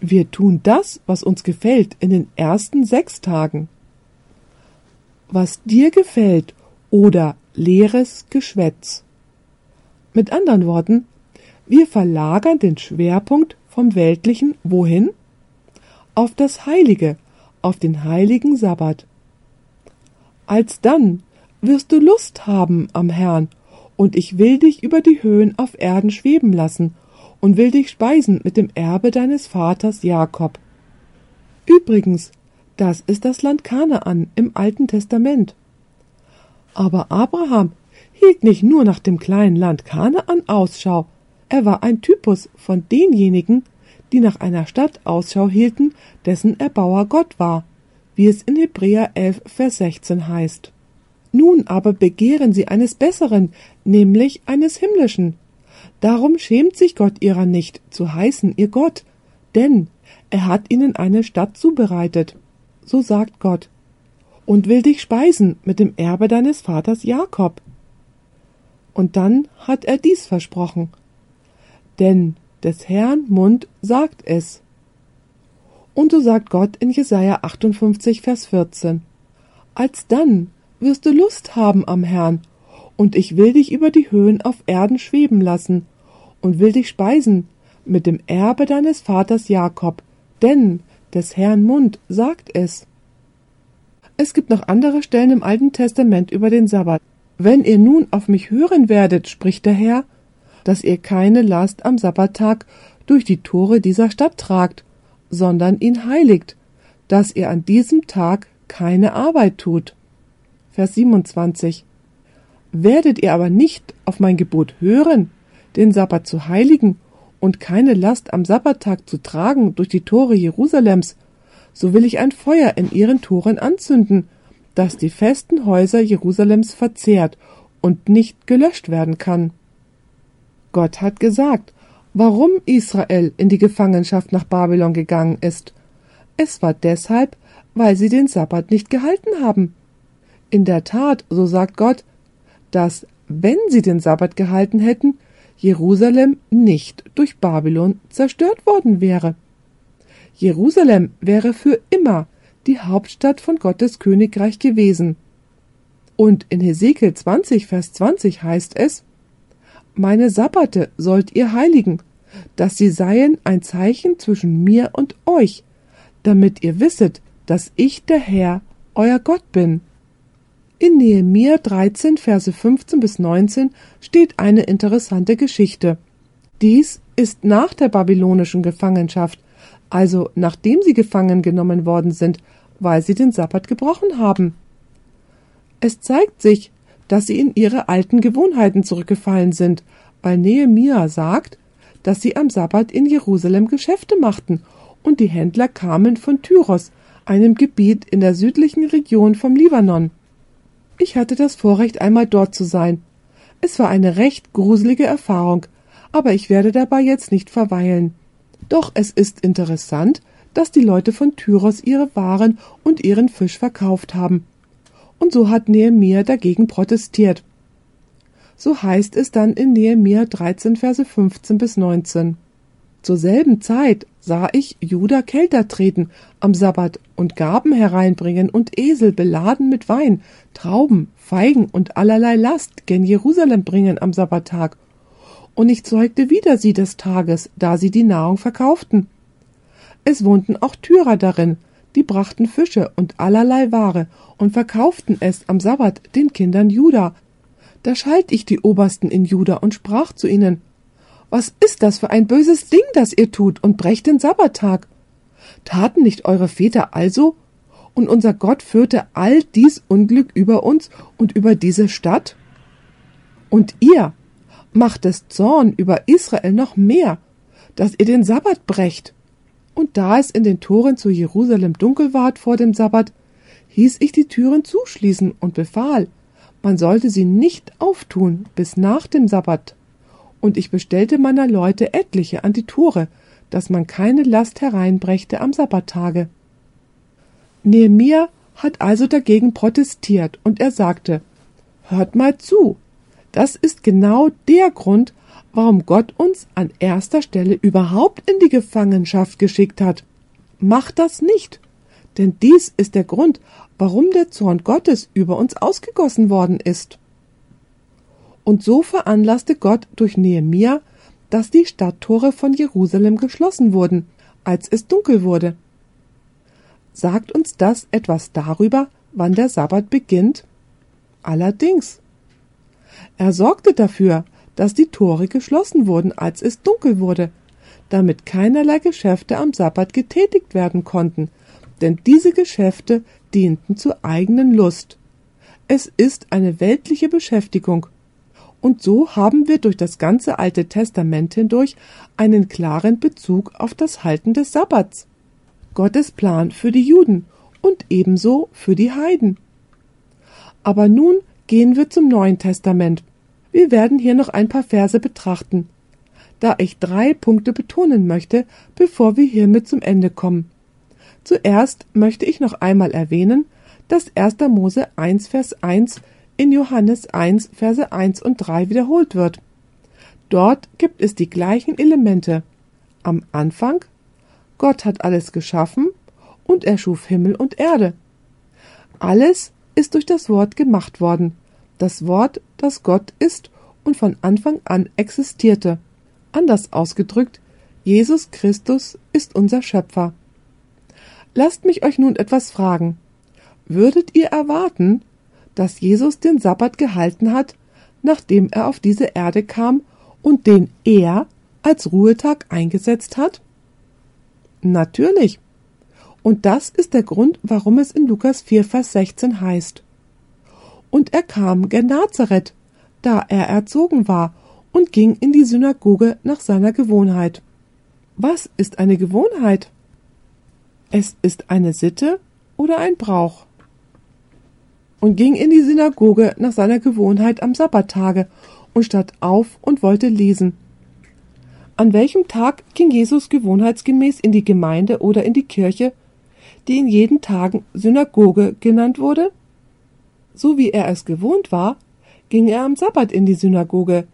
Wir tun das, was uns gefällt, in den ersten sechs Tagen. Was dir gefällt oder leeres Geschwätz. Mit anderen Worten, wir verlagern den Schwerpunkt vom Weltlichen wohin? Auf das Heilige, auf den heiligen Sabbat. Alsdann wirst du Lust haben am Herrn, und ich will dich über die Höhen auf Erden schweben lassen und will dich speisen mit dem Erbe deines Vaters Jakob. Übrigens, das ist das Land Kanaan im Alten Testament. Aber Abraham hielt nicht nur nach dem kleinen Land Kanaan Ausschau, er war ein Typus von denjenigen, die nach einer Stadt Ausschau hielten, dessen Erbauer Gott war, wie es in Hebräer 11, Vers 16 heißt. Nun aber begehren sie eines Besseren, nämlich eines Himmlischen. Darum schämt sich Gott ihrer nicht, zu heißen ihr Gott, denn er hat ihnen eine Stadt zubereitet. So sagt Gott. Und will dich speisen mit dem Erbe deines Vaters Jakob. Und dann hat er dies versprochen. Denn des Herrn Mund sagt es. Und so sagt Gott in Jesaja 58, Vers 14. Alsdann wirst du Lust haben am Herrn und ich will dich über die Höhen auf Erden schweben lassen und will dich speisen mit dem Erbe deines Vaters Jakob, denn des Herrn Mund sagt es. Es gibt noch andere Stellen im Alten Testament über den Sabbat. Wenn ihr nun auf mich hören werdet, spricht der Herr, dass ihr keine Last am Sabbattag durch die Tore dieser Stadt tragt, sondern ihn heiligt, dass ihr an diesem Tag keine Arbeit tut. Vers 27 Werdet ihr aber nicht auf mein Gebot hören, den Sabbat zu heiligen und keine Last am Sabbattag zu tragen durch die Tore Jerusalems, so will ich ein Feuer in ihren Toren anzünden, das die festen Häuser Jerusalems verzehrt und nicht gelöscht werden kann. Gott hat gesagt, warum Israel in die Gefangenschaft nach Babylon gegangen ist. Es war deshalb, weil sie den Sabbat nicht gehalten haben. In der Tat, so sagt Gott, dass, wenn sie den Sabbat gehalten hätten, Jerusalem nicht durch Babylon zerstört worden wäre. Jerusalem wäre für immer die Hauptstadt von Gottes Königreich gewesen. Und in Hesekiel 20, Vers 20 heißt es, Meine Sabbate sollt ihr heiligen, dass sie seien ein Zeichen zwischen mir und euch, damit ihr wisset, dass ich der Herr, euer Gott bin. In Nehemia 13, Verse 15 bis 19 steht eine interessante Geschichte. Dies ist nach der babylonischen Gefangenschaft, also nachdem sie gefangen genommen worden sind, weil sie den Sabbat gebrochen haben. Es zeigt sich, dass sie in ihre alten Gewohnheiten zurückgefallen sind, weil Nehemia sagt, dass sie am Sabbat in Jerusalem Geschäfte machten und die Händler kamen von Tyros, einem Gebiet in der südlichen Region vom Libanon. Ich hatte das Vorrecht, einmal dort zu sein. Es war eine recht gruselige Erfahrung, aber ich werde dabei jetzt nicht verweilen. Doch es ist interessant, dass die Leute von Tyros ihre Waren und ihren Fisch verkauft haben. Und so hat Nehemia dagegen protestiert. So heißt es dann in Nehemia 13, Verse 15 bis 19. Zur selben Zeit sah ich Juda Kelter treten am Sabbat und Gaben hereinbringen und Esel beladen mit Wein, Trauben, Feigen und allerlei Last gen Jerusalem bringen am Sabbattag. Und ich zeugte wieder sie des Tages, da sie die Nahrung verkauften. Es wohnten auch Tyrer darin, die brachten Fische und allerlei Ware und verkauften es am Sabbat den Kindern Juda, da schalt ich die Obersten in Juda und sprach zu ihnen, was ist das für ein böses Ding, das ihr tut, und brecht den Sabbattag? Taten nicht eure Väter also? Und unser Gott führte all dies Unglück über uns und über diese Stadt? Und ihr macht es Zorn über Israel noch mehr, dass ihr den Sabbat brecht. Und da es in den Toren zu Jerusalem dunkel ward vor dem Sabbat, hieß ich die Türen zuschließen und befahl, man sollte sie nicht auftun bis nach dem Sabbat. Und ich bestellte meiner Leute etliche an die Tore, dass man keine Last hereinbrächte am Sabbattage. Nehemia hat also dagegen protestiert und er sagte, Hört mal zu, das ist genau der Grund, warum Gott uns an erster Stelle überhaupt in die Gefangenschaft geschickt hat. Macht das nicht, denn dies ist der Grund, warum der Zorn Gottes über uns ausgegossen worden ist. Und so veranlasste Gott durch Nehemia, dass die Stadttore von Jerusalem geschlossen wurden, als es dunkel wurde. Sagt uns das etwas darüber, wann der Sabbat beginnt? Allerdings. Er sorgte dafür, dass die Tore geschlossen wurden, als es dunkel wurde, damit keinerlei Geschäfte am Sabbat getätigt werden konnten, denn diese Geschäfte dienten zur eigenen Lust. Es ist eine weltliche Beschäftigung. Und so haben wir durch das ganze Alte Testament hindurch einen klaren Bezug auf das Halten des Sabbats. Gottes Plan für die Juden und ebenso für die Heiden. Aber nun gehen wir zum Neuen Testament. Wir werden hier noch ein paar Verse betrachten, da ich drei Punkte betonen möchte, bevor wir hiermit zum Ende kommen. Zuerst möchte ich noch einmal erwähnen, dass 1. Mose 1 Vers 1 in Johannes 1 Verse 1 und 3 wiederholt wird. Dort gibt es die gleichen Elemente. Am Anfang Gott hat alles geschaffen und er schuf Himmel und Erde. Alles ist durch das Wort gemacht worden, das Wort, das Gott ist und von Anfang an existierte. Anders ausgedrückt, Jesus Christus ist unser Schöpfer. Lasst mich euch nun etwas fragen. Würdet ihr erwarten, dass Jesus den Sabbat gehalten hat, nachdem er auf diese Erde kam und den er als Ruhetag eingesetzt hat? Natürlich. Und das ist der Grund, warum es in Lukas 4, Vers 16 heißt. Und er kam gen Nazareth, da er erzogen war, und ging in die Synagoge nach seiner Gewohnheit. Was ist eine Gewohnheit? Es ist eine Sitte oder ein Brauch. Und ging in die Synagoge nach seiner Gewohnheit am Sabbattage und stand auf und wollte lesen. An welchem Tag ging Jesus gewohnheitsgemäß in die Gemeinde oder in die Kirche, die in jeden Tagen Synagoge genannt wurde? So wie er es gewohnt war, ging er am Sabbat in die Synagoge,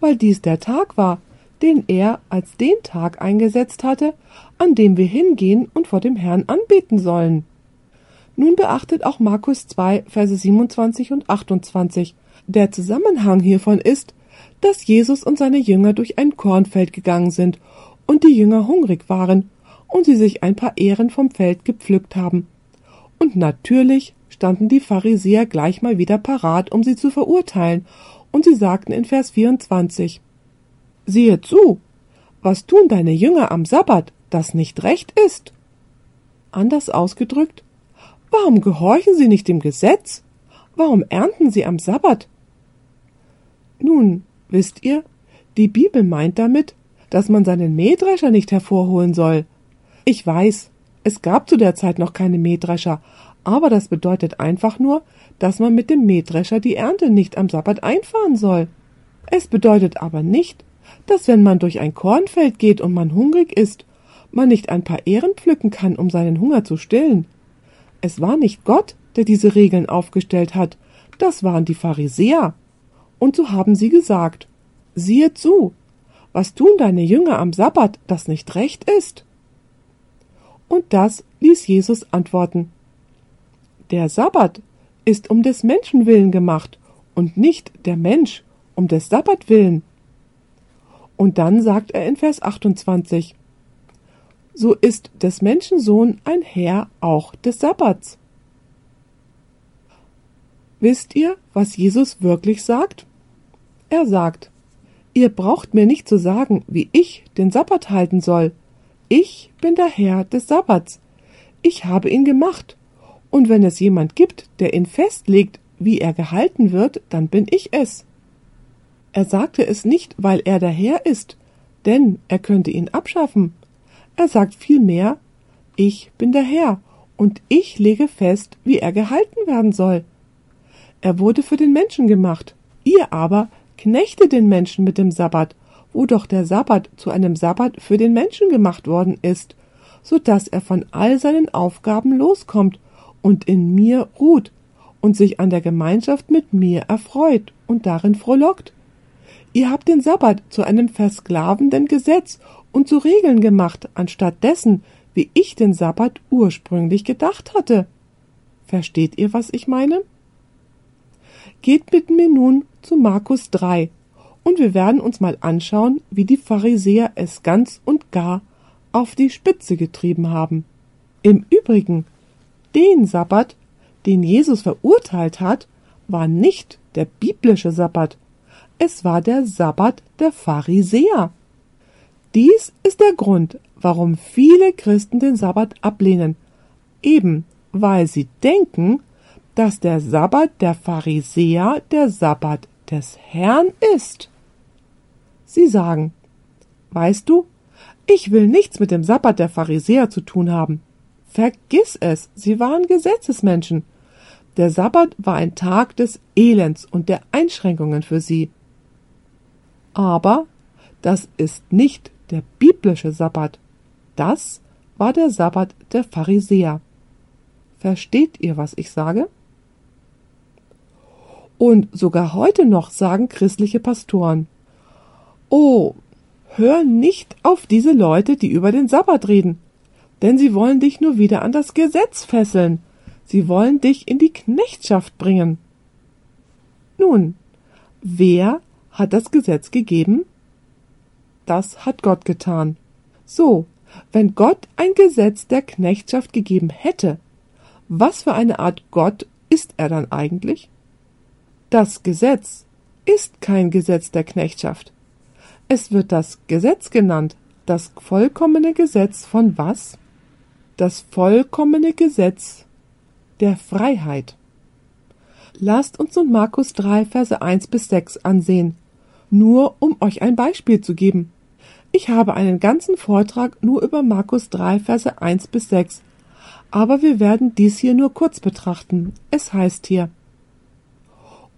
weil dies der Tag war, den er als den Tag eingesetzt hatte, an dem wir hingehen und vor dem Herrn anbeten sollen. Nun beachtet auch Markus 2, Verse 27 und 28. Der Zusammenhang hiervon ist, dass Jesus und seine Jünger durch ein Kornfeld gegangen sind und die Jünger hungrig waren und sie sich ein paar Ähren vom Feld gepflückt haben. Und natürlich standen die Pharisäer gleich mal wieder parat, um sie zu verurteilen, und sie sagten in Vers 24, Siehe zu, was tun deine Jünger am Sabbat, das nicht recht ist? Anders ausgedrückt, warum gehorchen sie nicht dem Gesetz? Warum ernten sie am Sabbat? Nun, wisst ihr, die Bibel meint damit, dass man seinen Mähdrescher nicht hervorholen soll. Ich weiß, es gab zu der Zeit noch keine Mähdrescher, aber das bedeutet einfach nur, dass man mit dem Mähdrescher die Ernte nicht am Sabbat einfahren soll. Es bedeutet aber nicht, dass wenn man durch ein Kornfeld geht und man hungrig ist, man nicht ein paar Ehren pflücken kann, um seinen Hunger zu stillen. Es war nicht Gott, der diese Regeln aufgestellt hat, das waren die Pharisäer. Und so haben sie gesagt, siehe zu, was tun deine Jünger am Sabbat, das nicht recht ist? Und das ließ Jesus antworten. Der Sabbat ist um des Menschen willen gemacht und nicht der Mensch um des Sabbat willen. Und dann sagt er in Vers 28, so ist des Menschensohn ein Herr auch des Sabbats. Wisst ihr, was Jesus wirklich sagt? Er sagt, ihr braucht mir nicht zu sagen, wie ich den Sabbat halten soll. Ich bin der Herr des Sabbats. Ich habe ihn gemacht. Und wenn es jemand gibt, der ihn festlegt, wie er gehalten wird, dann bin ich es. Er sagte es nicht, weil er der Herr ist, denn er könnte ihn abschaffen. Er sagt vielmehr, ich bin der Herr, und ich lege fest, wie er gehalten werden soll. Er wurde für den Menschen gemacht, ihr aber knechte den Menschen mit dem Sabbat, wo doch der Sabbat zu einem Sabbat für den Menschen gemacht worden ist, so dass er von all seinen Aufgaben loskommt und in mir ruht und sich an der Gemeinschaft mit mir erfreut und darin frohlockt. Ihr habt den Sabbat zu einem versklavenden Gesetz und zu Regeln gemacht, anstatt dessen, wie ich den Sabbat ursprünglich gedacht hatte. Versteht ihr, was ich meine? Geht mit mir nun zu Markus 3 und wir werden uns mal anschauen, wie die Pharisäer es ganz und gar auf die Spitze getrieben haben. Im Übrigen, den Sabbat, den Jesus verurteilt hat, war nicht der biblische Sabbat, es war der Sabbat der Pharisäer. Dies ist der Grund, warum viele Christen den Sabbat ablehnen, eben weil sie denken, dass der Sabbat der Pharisäer der Sabbat des Herrn ist. Sie sagen, weißt du, ich will nichts mit dem Sabbat der Pharisäer zu tun haben. Vergiss es, sie waren Gesetzesmenschen. Der Sabbat war ein Tag des Elends und der Einschränkungen für sie. Aber das ist nicht der biblische Sabbat. Das war der Sabbat der Pharisäer. Versteht ihr, was ich sage? Und sogar heute noch sagen christliche Pastoren, Oh, hör nicht auf diese Leute, die über den Sabbat reden, denn sie wollen dich nur wieder an das Gesetz fesseln, sie wollen dich in die Knechtschaft bringen. Nun, wer hat das Gesetz gegeben? Das hat Gott getan. So, wenn Gott ein Gesetz der Knechtschaft gegeben hätte, was für eine Art Gott ist er dann eigentlich? Das Gesetz ist kein Gesetz der Knechtschaft. Es wird das Gesetz genannt, das vollkommene Gesetz von was? Das vollkommene Gesetz der Freiheit. Lasst uns nun Markus 3, Verse 1 bis 6 ansehen nur um euch ein Beispiel zu geben. Ich habe einen ganzen Vortrag nur über Markus 3, Verse 1 bis 6, aber wir werden dies hier nur kurz betrachten. Es heißt hier,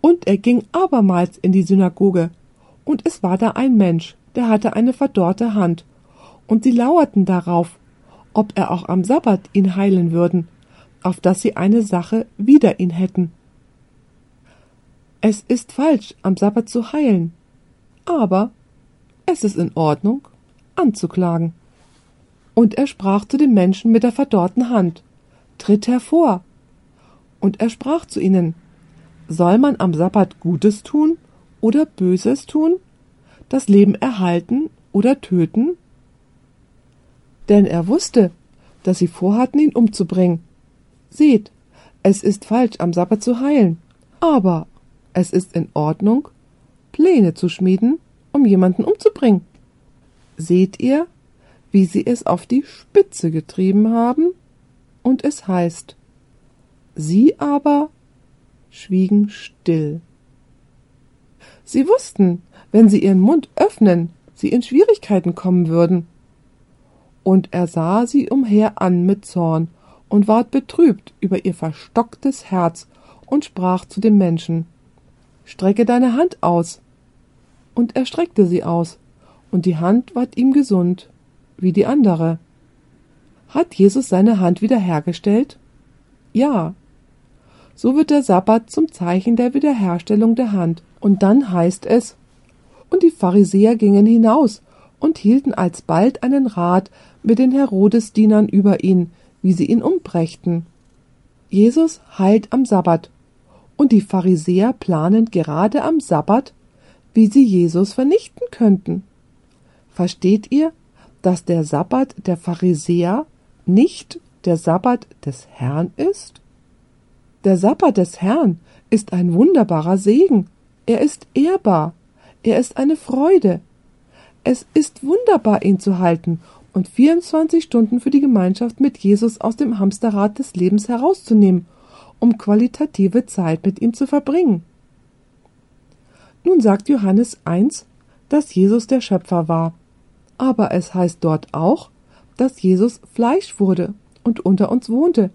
und er ging abermals in die Synagoge, und es war da ein Mensch, der hatte eine verdorrte Hand, und sie lauerten darauf, ob er auch am Sabbat ihn heilen würden, auf dass sie eine Sache wider ihn hätten. Es ist falsch, am Sabbat zu heilen, aber es ist in Ordnung, anzuklagen. Und er sprach zu den Menschen mit der verdorrten Hand, Tritt hervor. Und er sprach zu ihnen, Soll man am Sabbat Gutes tun oder Böses tun, das Leben erhalten oder töten? Denn er wusste, dass sie vorhatten, ihn umzubringen. Seht, es ist falsch, am Sabbat zu heilen, aber es ist in Ordnung, Pläne zu schmieden, um jemanden umzubringen. Seht ihr, wie sie es auf die Spitze getrieben haben? Und es heißt, sie aber schwiegen still. Sie wussten, wenn sie ihren Mund öffnen, sie in Schwierigkeiten kommen würden. Und er sah sie umher an mit Zorn und ward betrübt über ihr verstocktes Herz und sprach zu dem Menschen Strecke deine Hand aus und er streckte sie aus, und die Hand ward ihm gesund, wie die andere. Hat Jesus seine Hand wiederhergestellt? Ja. So wird der Sabbat zum Zeichen der Wiederherstellung der Hand. Und dann heißt es, und die Pharisäer gingen hinaus und hielten alsbald einen Rat mit den Herodesdienern über ihn, wie sie ihn umbrächten. Jesus heilt am Sabbat, und die Pharisäer planen gerade am Sabbat, wie sie Jesus vernichten könnten. Versteht ihr, dass der Sabbat der Pharisäer nicht der Sabbat des Herrn ist? Der Sabbat des Herrn ist ein wunderbarer Segen. Er ist ehrbar. Er ist eine Freude. Es ist wunderbar, ihn zu halten und 24 Stunden für die Gemeinschaft mit Jesus aus dem Hamsterrad des Lebens herauszunehmen, um qualitative Zeit mit ihm zu verbringen. Nun sagt Johannes 1, dass Jesus der Schöpfer war. Aber es heißt dort auch, dass Jesus Fleisch wurde und unter uns wohnte.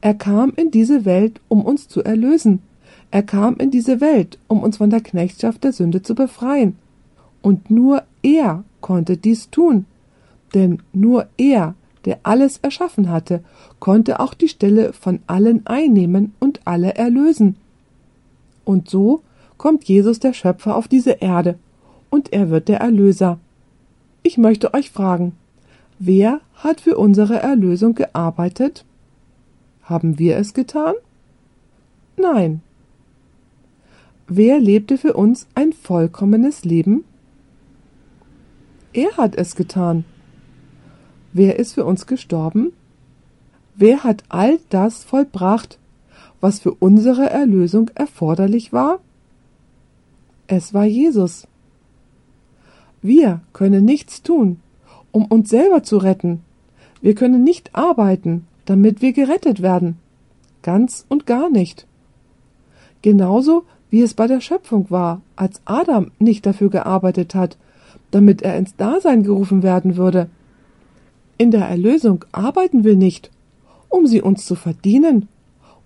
Er kam in diese Welt, um uns zu erlösen. Er kam in diese Welt, um uns von der Knechtschaft der Sünde zu befreien. Und nur er konnte dies tun. Denn nur er, der alles erschaffen hatte, konnte auch die Stelle von allen einnehmen und alle erlösen. Und so kommt Jesus der Schöpfer auf diese Erde, und er wird der Erlöser. Ich möchte euch fragen, wer hat für unsere Erlösung gearbeitet? Haben wir es getan? Nein. Wer lebte für uns ein vollkommenes Leben? Er hat es getan. Wer ist für uns gestorben? Wer hat all das vollbracht, was für unsere Erlösung erforderlich war? Es war Jesus. Wir können nichts tun, um uns selber zu retten. Wir können nicht arbeiten, damit wir gerettet werden. Ganz und gar nicht. Genauso wie es bei der Schöpfung war, als Adam nicht dafür gearbeitet hat, damit er ins Dasein gerufen werden würde. In der Erlösung arbeiten wir nicht, um sie uns zu verdienen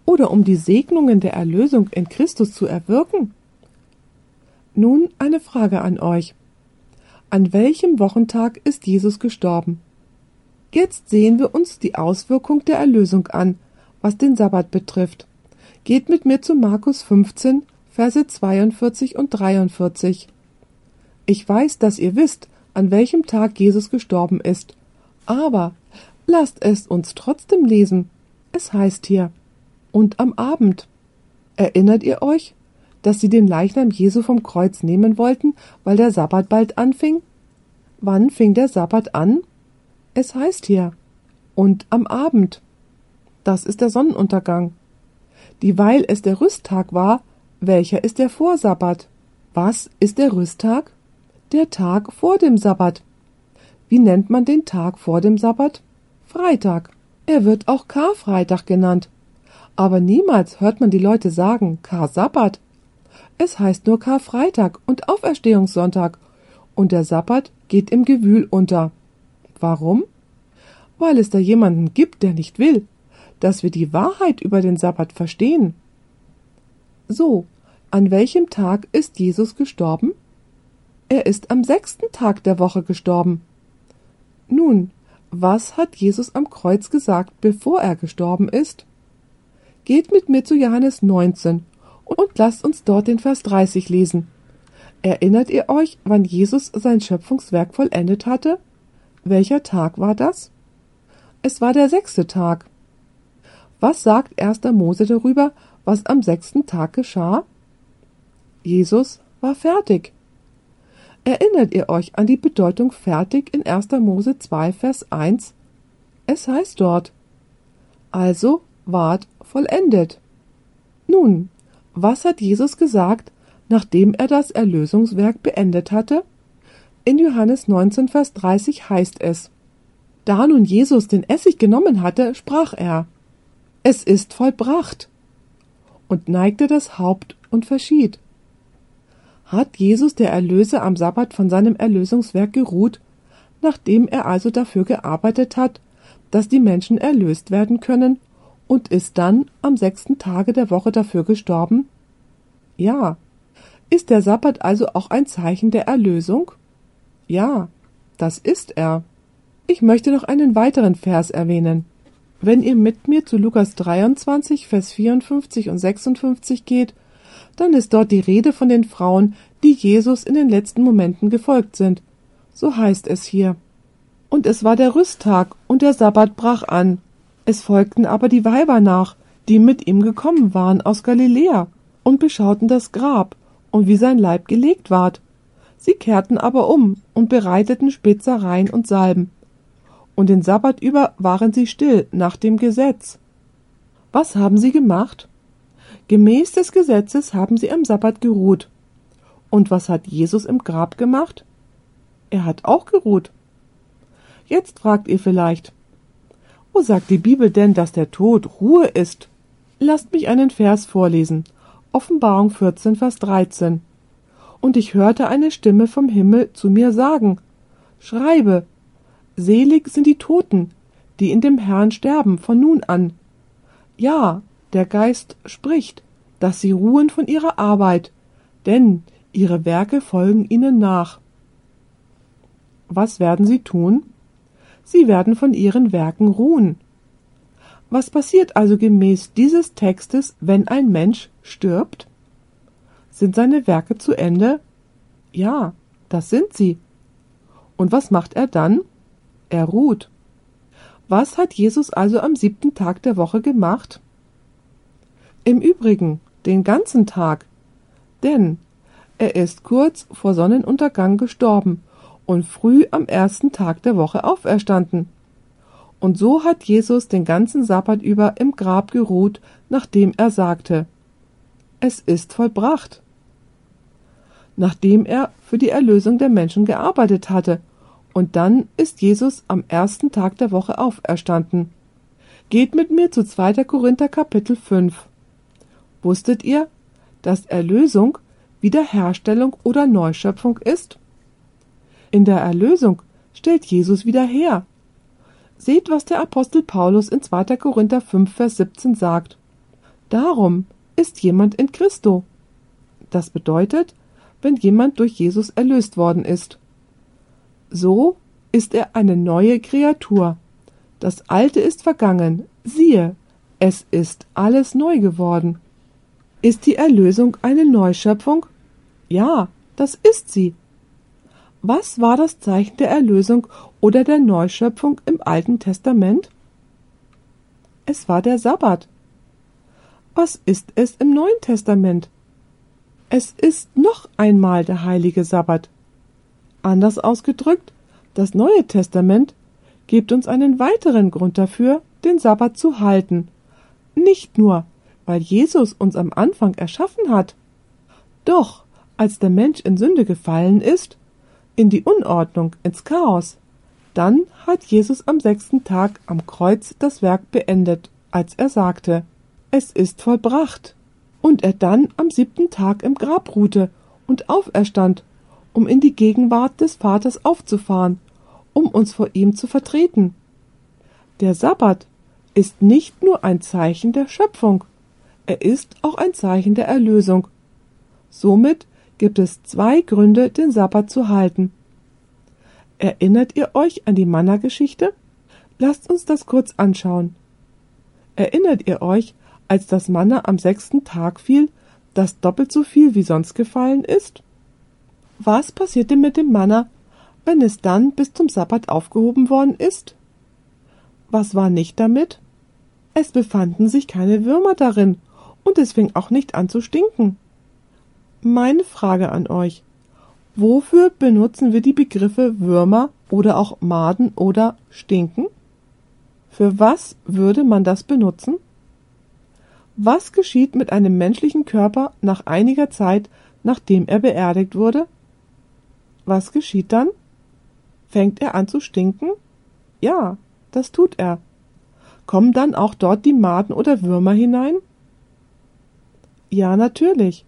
oder um die Segnungen der Erlösung in Christus zu erwirken. Nun eine Frage an euch. An welchem Wochentag ist Jesus gestorben? Jetzt sehen wir uns die Auswirkung der Erlösung an, was den Sabbat betrifft. Geht mit mir zu Markus 15, Verse 42 und 43. Ich weiß, dass ihr wisst, an welchem Tag Jesus gestorben ist. Aber lasst es uns trotzdem lesen. Es heißt hier, und am Abend. Erinnert ihr euch, dass sie den Leichnam Jesu vom Kreuz nehmen wollten, weil der Sabbat bald anfing? Wann fing der Sabbat an? Es heißt hier, und am Abend. Das ist der Sonnenuntergang. Dieweil es der Rüsttag war, welcher ist der Vorsabbat? Was ist der Rüsttag? der Tag vor dem Sabbat. Wie nennt man den Tag vor dem Sabbat? Freitag. Er wird auch Karfreitag genannt. Aber niemals hört man die Leute sagen Kar-Sabbat. Es heißt nur Karfreitag und Auferstehungssonntag. Und der Sabbat geht im Gewühl unter. Warum? Weil es da jemanden gibt, der nicht will, dass wir die Wahrheit über den Sabbat verstehen. So, an welchem Tag ist Jesus gestorben? Er ist am sechsten Tag der Woche gestorben. Nun, was hat Jesus am Kreuz gesagt, bevor er gestorben ist? Geht mit mir zu Johannes 19 und lasst uns dort den Vers 30 lesen. Erinnert ihr euch, wann Jesus sein Schöpfungswerk vollendet hatte? Welcher Tag war das? Es war der sechste Tag. Was sagt 1. Mose darüber, was am sechsten Tag geschah? Jesus war fertig. Erinnert ihr euch an die Bedeutung fertig in 1. Mose 2, Vers 1? Es heißt dort, also ward vollendet. Nun, was hat Jesus gesagt, nachdem er das Erlösungswerk beendet hatte? In Johannes 19, Vers 30 heißt es, da nun Jesus den Essig genommen hatte, sprach er, es ist vollbracht, und neigte das Haupt und verschied. Hat Jesus der Erlöser am Sabbat von seinem Erlösungswerk geruht, nachdem er also dafür gearbeitet hat, dass die Menschen erlöst werden können, und ist dann am sechsten Tage der Woche dafür gestorben? Ja. Ist der Sabbat also auch ein Zeichen der Erlösung? Ja, das ist er. Ich möchte noch einen weiteren Vers erwähnen. Wenn ihr mit mir zu Lukas 23, Vers 54 und 56 geht, dann ist dort die Rede von den Frauen, die Jesus in den letzten Momenten gefolgt sind. So heißt es hier. Und es war der Rüsttag, und der Sabbat brach an. Es folgten aber die Weiber nach, die mit ihm gekommen waren aus Galiläa, und beschauten das Grab und wie sein Leib gelegt ward. Sie kehrten aber um und bereiteten Spitzereien und Salben. Und den Sabbat über waren sie still nach dem Gesetz. Was haben sie gemacht? Gemäß des Gesetzes haben sie am Sabbat geruht. Und was hat Jesus im Grab gemacht? Er hat auch geruht. Jetzt fragt ihr vielleicht, wo sagt die Bibel denn, dass der Tod Ruhe ist? Lasst mich einen Vers vorlesen. Offenbarung 14, Vers 13. Und ich hörte eine Stimme vom Himmel zu mir sagen, Schreibe, selig sind die Toten, die in dem Herrn sterben von nun an. Ja, der Geist spricht, dass sie ruhen von ihrer Arbeit, denn ihre Werke folgen ihnen nach. Was werden sie tun? Sie werden von ihren Werken ruhen. Was passiert also gemäß dieses Textes, wenn ein Mensch stirbt? Sind seine Werke zu Ende? Ja, das sind sie. Und was macht er dann? Er ruht. Was hat Jesus also am siebten Tag der Woche gemacht? Im Übrigen den ganzen Tag, denn er ist kurz vor Sonnenuntergang gestorben und früh am ersten Tag der Woche auferstanden. Und so hat Jesus den ganzen Sabbat über im Grab geruht, nachdem er sagte, es ist vollbracht. Nachdem er für die Erlösung der Menschen gearbeitet hatte, und dann ist Jesus am ersten Tag der Woche auferstanden. Geht mit mir zu 2. Korinther Kapitel 5. Wusstet ihr, dass Erlösung Wiederherstellung oder Neuschöpfung ist? In der Erlösung stellt Jesus wieder her. Seht, was der Apostel Paulus in 2. Korinther 5, Vers 17 sagt. Darum ist jemand in Christo. Das bedeutet, wenn jemand durch Jesus erlöst worden ist. So ist er eine neue Kreatur. Das Alte ist vergangen, siehe, es ist alles neu geworden. Ist die Erlösung eine Neuschöpfung? Ja, das ist sie. Was war das Zeichen der Erlösung oder der Neuschöpfung im Alten Testament? Es war der Sabbat. Was ist es im Neuen Testament? Es ist noch einmal der heilige Sabbat. Anders ausgedrückt, das Neue Testament gibt uns einen weiteren Grund dafür, den Sabbat zu halten. Nicht nur, weil Jesus uns am Anfang erschaffen hat. Doch, als der Mensch in Sünde gefallen ist, in die Unordnung, ins Chaos, dann hat Jesus am sechsten Tag am Kreuz das Werk beendet, als er sagte, es ist vollbracht, und er dann am siebten Tag im Grab ruhte und auferstand, um in die Gegenwart des Vaters aufzufahren, um uns vor ihm zu vertreten. Der Sabbat ist nicht nur ein Zeichen der Schöpfung, er ist auch ein Zeichen der Erlösung. Somit gibt es zwei Gründe, den Sabbat zu halten. Erinnert ihr euch an die Manna-Geschichte? Lasst uns das kurz anschauen. Erinnert ihr euch, als das Manna am sechsten Tag fiel, das doppelt so viel wie sonst gefallen ist? Was passierte mit dem Manna, wenn es dann bis zum Sabbat aufgehoben worden ist? Was war nicht damit? Es befanden sich keine Würmer darin und es fing auch nicht an zu stinken. Meine Frage an euch. Wofür benutzen wir die Begriffe Würmer oder auch Maden oder Stinken? Für was würde man das benutzen? Was geschieht mit einem menschlichen Körper nach einiger Zeit, nachdem er beerdigt wurde? Was geschieht dann? Fängt er an zu stinken? Ja, das tut er. Kommen dann auch dort die Maden oder Würmer hinein? Ja, natürlich.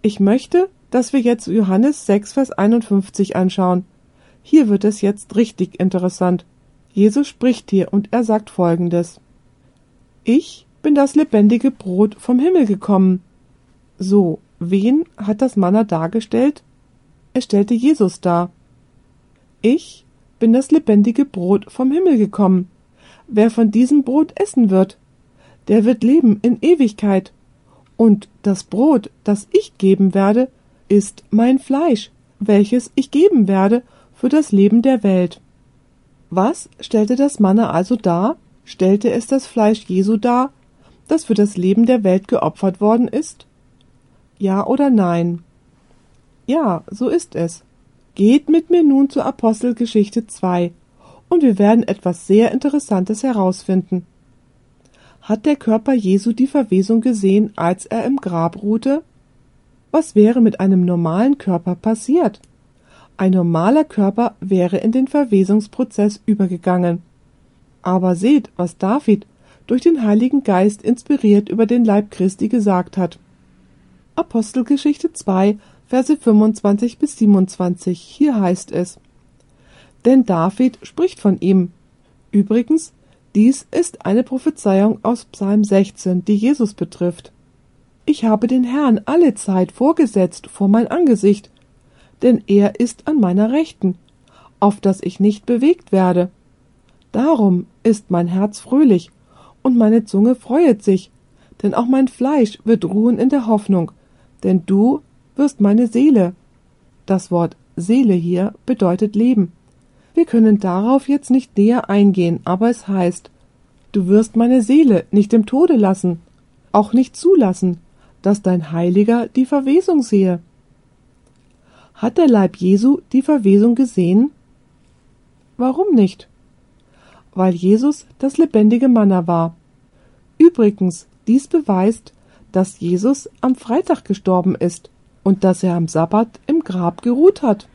Ich möchte, dass wir jetzt Johannes 6, Vers 51 anschauen. Hier wird es jetzt richtig interessant. Jesus spricht hier und er sagt folgendes. Ich bin das lebendige Brot vom Himmel gekommen. So, wen hat das Manna dargestellt? Es stellte Jesus dar. Ich bin das lebendige Brot vom Himmel gekommen. Wer von diesem Brot essen wird, der wird leben in Ewigkeit. Und das Brot, das ich geben werde, ist mein Fleisch, welches ich geben werde für das Leben der Welt. Was stellte das Manna also dar? Stellte es das Fleisch Jesu dar, das für das Leben der Welt geopfert worden ist? Ja oder nein? Ja, so ist es. Geht mit mir nun zur Apostelgeschichte 2 und wir werden etwas sehr Interessantes herausfinden. Hat der Körper Jesu die Verwesung gesehen, als er im Grab ruhte? Was wäre mit einem normalen Körper passiert? Ein normaler Körper wäre in den Verwesungsprozess übergegangen. Aber seht, was David durch den Heiligen Geist inspiriert über den Leib Christi gesagt hat. Apostelgeschichte 2, Verse 25 bis 27. Hier heißt es: Denn David spricht von ihm. Übrigens, dies ist eine Prophezeiung aus Psalm 16, die Jesus betrifft. Ich habe den Herrn alle Zeit vorgesetzt vor mein Angesicht, denn er ist an meiner Rechten, auf dass ich nicht bewegt werde. Darum ist mein Herz fröhlich und meine Zunge freuet sich, denn auch mein Fleisch wird ruhen in der Hoffnung, denn du wirst meine Seele. Das Wort Seele hier bedeutet Leben. Wir können darauf jetzt nicht näher eingehen, aber es heißt, du wirst meine Seele nicht im Tode lassen, auch nicht zulassen, dass dein Heiliger die Verwesung sehe. Hat der Leib Jesu die Verwesung gesehen? Warum nicht? Weil Jesus das lebendige Manna war. Übrigens, dies beweist, dass Jesus am Freitag gestorben ist und dass er am Sabbat im Grab geruht hat.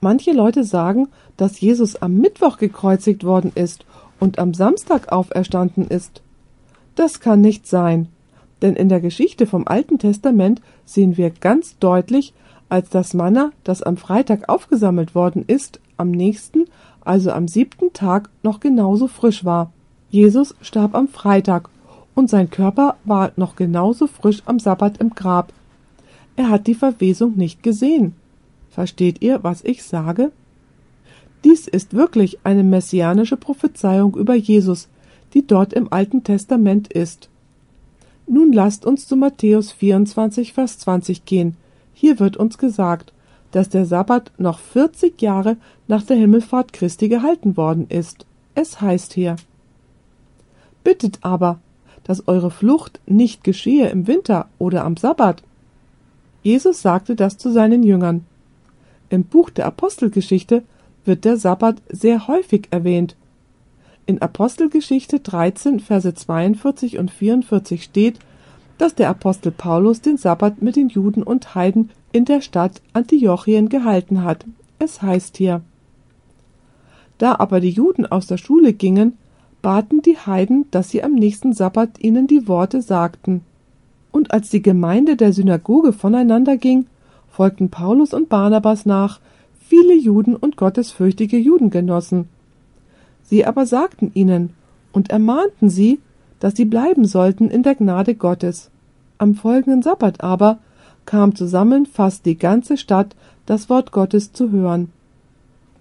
Manche Leute sagen, dass Jesus am Mittwoch gekreuzigt worden ist und am Samstag auferstanden ist. Das kann nicht sein, denn in der Geschichte vom Alten Testament sehen wir ganz deutlich, als das Manna, das am Freitag aufgesammelt worden ist, am nächsten, also am siebten Tag noch genauso frisch war. Jesus starb am Freitag und sein Körper war noch genauso frisch am Sabbat im Grab, er hat die Verwesung nicht gesehen. Versteht ihr, was ich sage? Dies ist wirklich eine messianische Prophezeiung über Jesus, die dort im Alten Testament ist. Nun lasst uns zu Matthäus 24, Vers 20 gehen. Hier wird uns gesagt, dass der Sabbat noch 40 Jahre nach der Himmelfahrt Christi gehalten worden ist. Es heißt hier, Bittet aber, dass eure Flucht nicht geschehe im Winter oder am Sabbat, Jesus sagte das zu seinen Jüngern. Im Buch der Apostelgeschichte wird der Sabbat sehr häufig erwähnt. In Apostelgeschichte 13, Verse 42 und 44 steht, dass der Apostel Paulus den Sabbat mit den Juden und Heiden in der Stadt Antiochien gehalten hat. Es heißt hier, da aber die Juden aus der Schule gingen, baten die Heiden, dass sie am nächsten Sabbat ihnen die Worte sagten. Und als die Gemeinde der Synagoge voneinander ging, folgten Paulus und Barnabas nach, viele Juden und gottesfürchtige Judengenossen. Sie aber sagten ihnen und ermahnten sie, dass sie bleiben sollten in der Gnade Gottes. Am folgenden Sabbat aber kam zusammen fast die ganze Stadt, das Wort Gottes zu hören.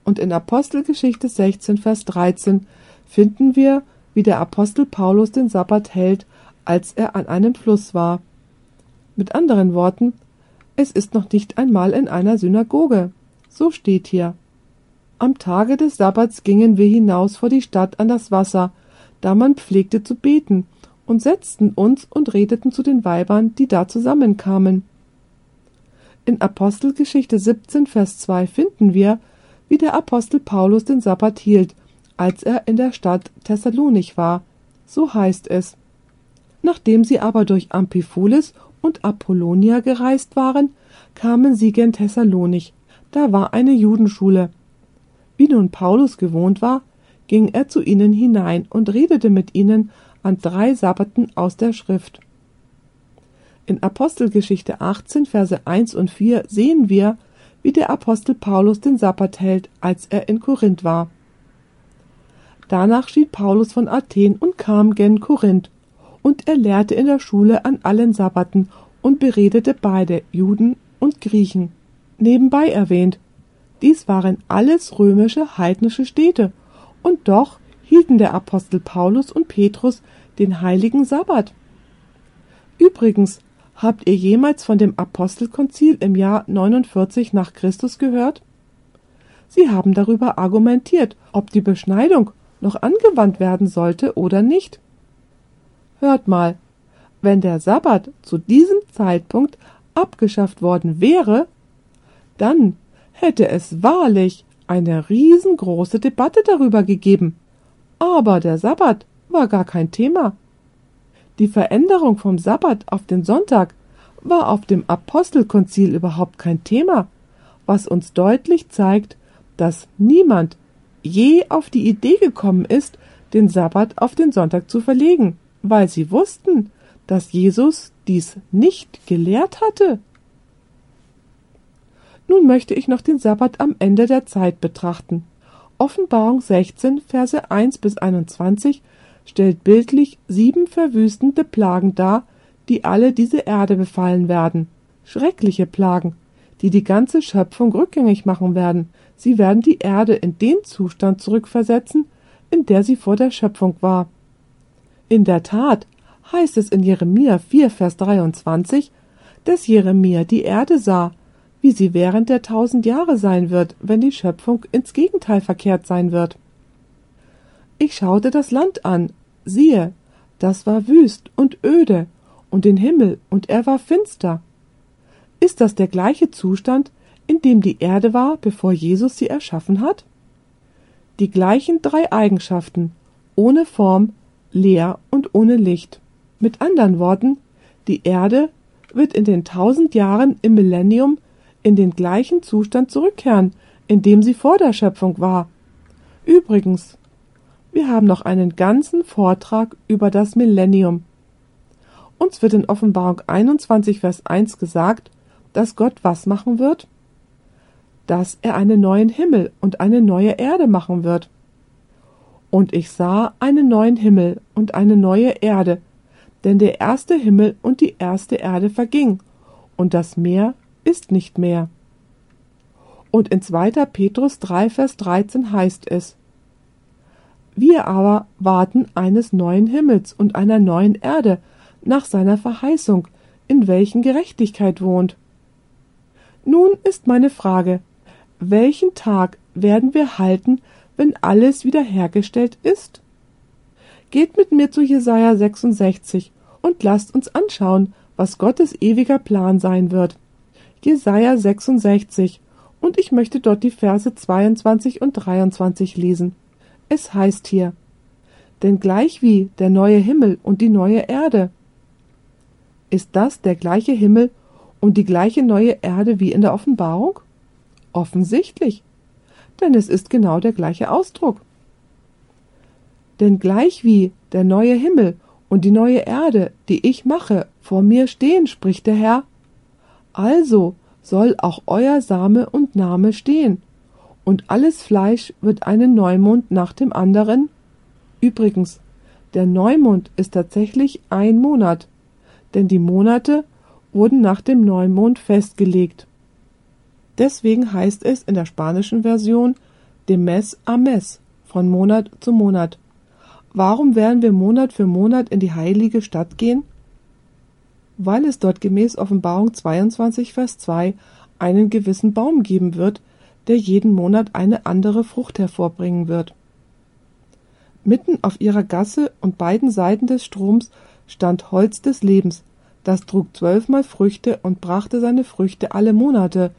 Und in Apostelgeschichte 16, Vers 13 finden wir, wie der Apostel Paulus den Sabbat hält als er an einem Fluss war. Mit anderen Worten, es ist noch nicht einmal in einer Synagoge. So steht hier. Am Tage des Sabbats gingen wir hinaus vor die Stadt an das Wasser, da man pflegte zu beten, und setzten uns und redeten zu den Weibern, die da zusammenkamen. In Apostelgeschichte 17, Vers 2 finden wir, wie der Apostel Paulus den Sabbat hielt, als er in der Stadt Thessalonich war. So heißt es. Nachdem sie aber durch Amphipolis und Apollonia gereist waren, kamen sie gen Thessalonich. Da war eine Judenschule. Wie nun Paulus gewohnt war, ging er zu ihnen hinein und redete mit ihnen an drei Sabbaten aus der Schrift. In Apostelgeschichte 18, Verse 1 und 4 sehen wir, wie der Apostel Paulus den Sabbat hält, als er in Korinth war. Danach schied Paulus von Athen und kam gen Korinth und er lehrte in der Schule an allen Sabbaten und beredete beide, Juden und Griechen. Nebenbei erwähnt, Dies waren alles römische heidnische Städte, und doch hielten der Apostel Paulus und Petrus den heiligen Sabbat. Übrigens, habt ihr jemals von dem Apostelkonzil im Jahr 49 nach Christus gehört? Sie haben darüber argumentiert, ob die Beschneidung noch angewandt werden sollte oder nicht. Hört mal, wenn der Sabbat zu diesem Zeitpunkt abgeschafft worden wäre, dann hätte es wahrlich eine riesengroße Debatte darüber gegeben. Aber der Sabbat war gar kein Thema. Die Veränderung vom Sabbat auf den Sonntag war auf dem Apostelkonzil überhaupt kein Thema, was uns deutlich zeigt, dass niemand je auf die Idee gekommen ist, den Sabbat auf den Sonntag zu verlegen, weil sie wussten, dass Jesus dies nicht gelehrt hatte. Nun möchte ich noch den Sabbat am Ende der Zeit betrachten. Offenbarung 16, Verse 1 bis 21 stellt bildlich sieben verwüstende Plagen dar, die alle diese Erde befallen werden. Schreckliche Plagen, die die ganze Schöpfung rückgängig machen werden. Sie werden die Erde in den Zustand zurückversetzen, in der sie vor der Schöpfung war. In der Tat heißt es in Jeremia 4, Vers 23, dass Jeremia die Erde sah, wie sie während der tausend Jahre sein wird, wenn die Schöpfung ins Gegenteil verkehrt sein wird. Ich schaute das Land an, siehe, das war wüst und öde, und den Himmel, und er war finster. Ist das der gleiche Zustand, in dem die Erde war, bevor Jesus sie erschaffen hat? Die gleichen drei Eigenschaften, ohne Form, leer und ohne Licht. Mit anderen Worten, die Erde wird in den tausend Jahren im Millennium in den gleichen Zustand zurückkehren, in dem sie vor der Schöpfung war. Übrigens, wir haben noch einen ganzen Vortrag über das Millennium. Uns wird in Offenbarung 21, Vers 1 gesagt, dass Gott was machen wird? Dass er einen neuen Himmel und eine neue Erde machen wird. Und ich sah einen neuen Himmel und eine neue Erde, denn der erste Himmel und die erste Erde verging, und das Meer ist nicht mehr. Und in 2. Petrus 3, Vers 13 heißt es, wir aber warten eines neuen Himmels und einer neuen Erde nach seiner Verheißung, in welchen Gerechtigkeit wohnt. Nun ist meine Frage, welchen Tag werden wir halten, wenn alles wiederhergestellt ist? Geht mit mir zu Jesaja 66 und lasst uns anschauen, was Gottes ewiger Plan sein wird. Jesaja 66 und ich möchte dort die Verse 22 und 23 lesen. Es heißt hier, denn gleichwie der neue Himmel und die neue Erde. Ist das der gleiche Himmel und die gleiche neue Erde wie in der Offenbarung? Offensichtlich, denn es ist genau der gleiche Ausdruck. Denn gleichwie der neue Himmel und die neue Erde, die ich mache, vor mir stehen, spricht der Herr, also soll auch euer Same und Name stehen, und alles Fleisch wird einen Neumond nach dem anderen. Übrigens, der Neumond ist tatsächlich ein Monat, denn die Monate wurden nach dem Neumond festgelegt. Deswegen heißt es in der spanischen Version de mes a mes, von Monat zu Monat. Warum werden wir Monat für Monat in die heilige Stadt gehen? Weil es dort gemäß Offenbarung 22, Vers 2 einen gewissen Baum geben wird, der jeden Monat eine andere Frucht hervorbringen wird. Mitten auf ihrer Gasse und beiden Seiten des Stroms stand Holz des Lebens, das trug zwölfmal Früchte und brachte seine Früchte alle Monate,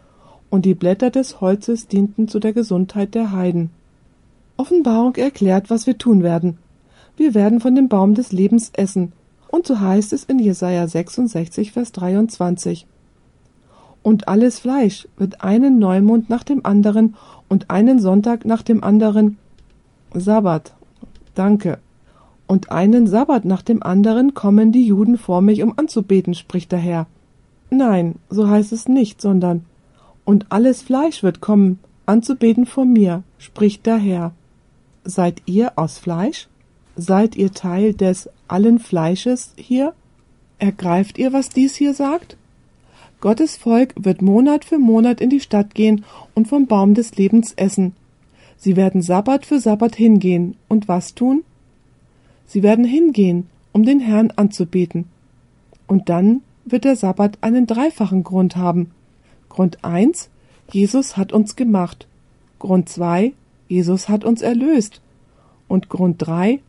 und die Blätter des Holzes dienten zu der Gesundheit der Heiden. Offenbarung erklärt, was wir tun werden. Wir werden von dem Baum des Lebens essen, und so heißt es in Jesaja 66, Vers 23 und alles Fleisch wird einen Neumond nach dem anderen und einen Sonntag nach dem anderen Sabbat. Danke. Und einen Sabbat nach dem anderen kommen die Juden vor mich, um anzubeten, spricht der Herr. Nein, so heißt es nicht, sondern und alles Fleisch wird kommen, anzubeten vor mir, spricht der Herr. Seid ihr aus Fleisch? Seid ihr Teil des allen Fleisches hier? Ergreift ihr, was dies hier sagt? Gottes Volk wird Monat für Monat in die Stadt gehen und vom Baum des Lebens essen. Sie werden Sabbat für Sabbat hingehen und was tun? Sie werden hingehen, um den Herrn anzubeten. Und dann wird der Sabbat einen dreifachen Grund haben. Grund eins: Jesus hat uns gemacht. Grund zwei: Jesus hat uns erlöst. Und Grund drei: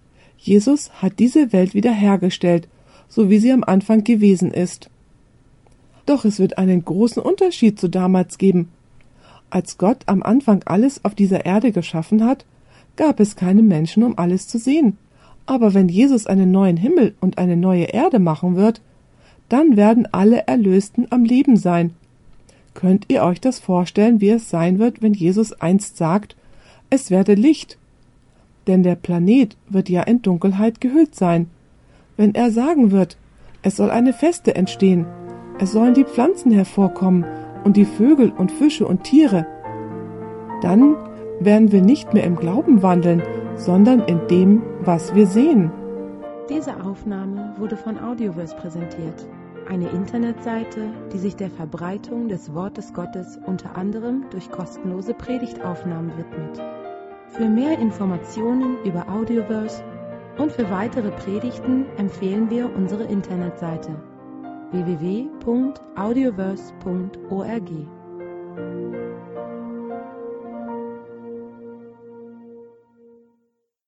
Jesus hat diese Welt wiederhergestellt, so wie sie am Anfang gewesen ist. Doch es wird einen großen Unterschied zu damals geben. Als Gott am Anfang alles auf dieser Erde geschaffen hat, gab es keine Menschen, um alles zu sehen. Aber wenn Jesus einen neuen Himmel und eine neue Erde machen wird, dann werden alle Erlösten am Leben sein. Könnt ihr euch das vorstellen, wie es sein wird, wenn Jesus einst sagt, es werde Licht? Denn der Planet wird ja in Dunkelheit gehüllt sein. Wenn er sagen wird, es soll eine Feste entstehen, es sollen die Pflanzen hervorkommen und die Vögel und Fische und Tiere, dann werden wir nicht mehr im Glauben wandeln, sondern in dem, was wir sehen. Diese Aufnahme wurde von Audioverse präsentiert, eine Internetseite, die sich der Verbreitung des Wortes Gottes unter anderem durch kostenlose Predigtaufnahmen widmet. Für mehr Informationen über Audioverse und für weitere Predigten empfehlen wir unsere Internetseite www.audioverse.org.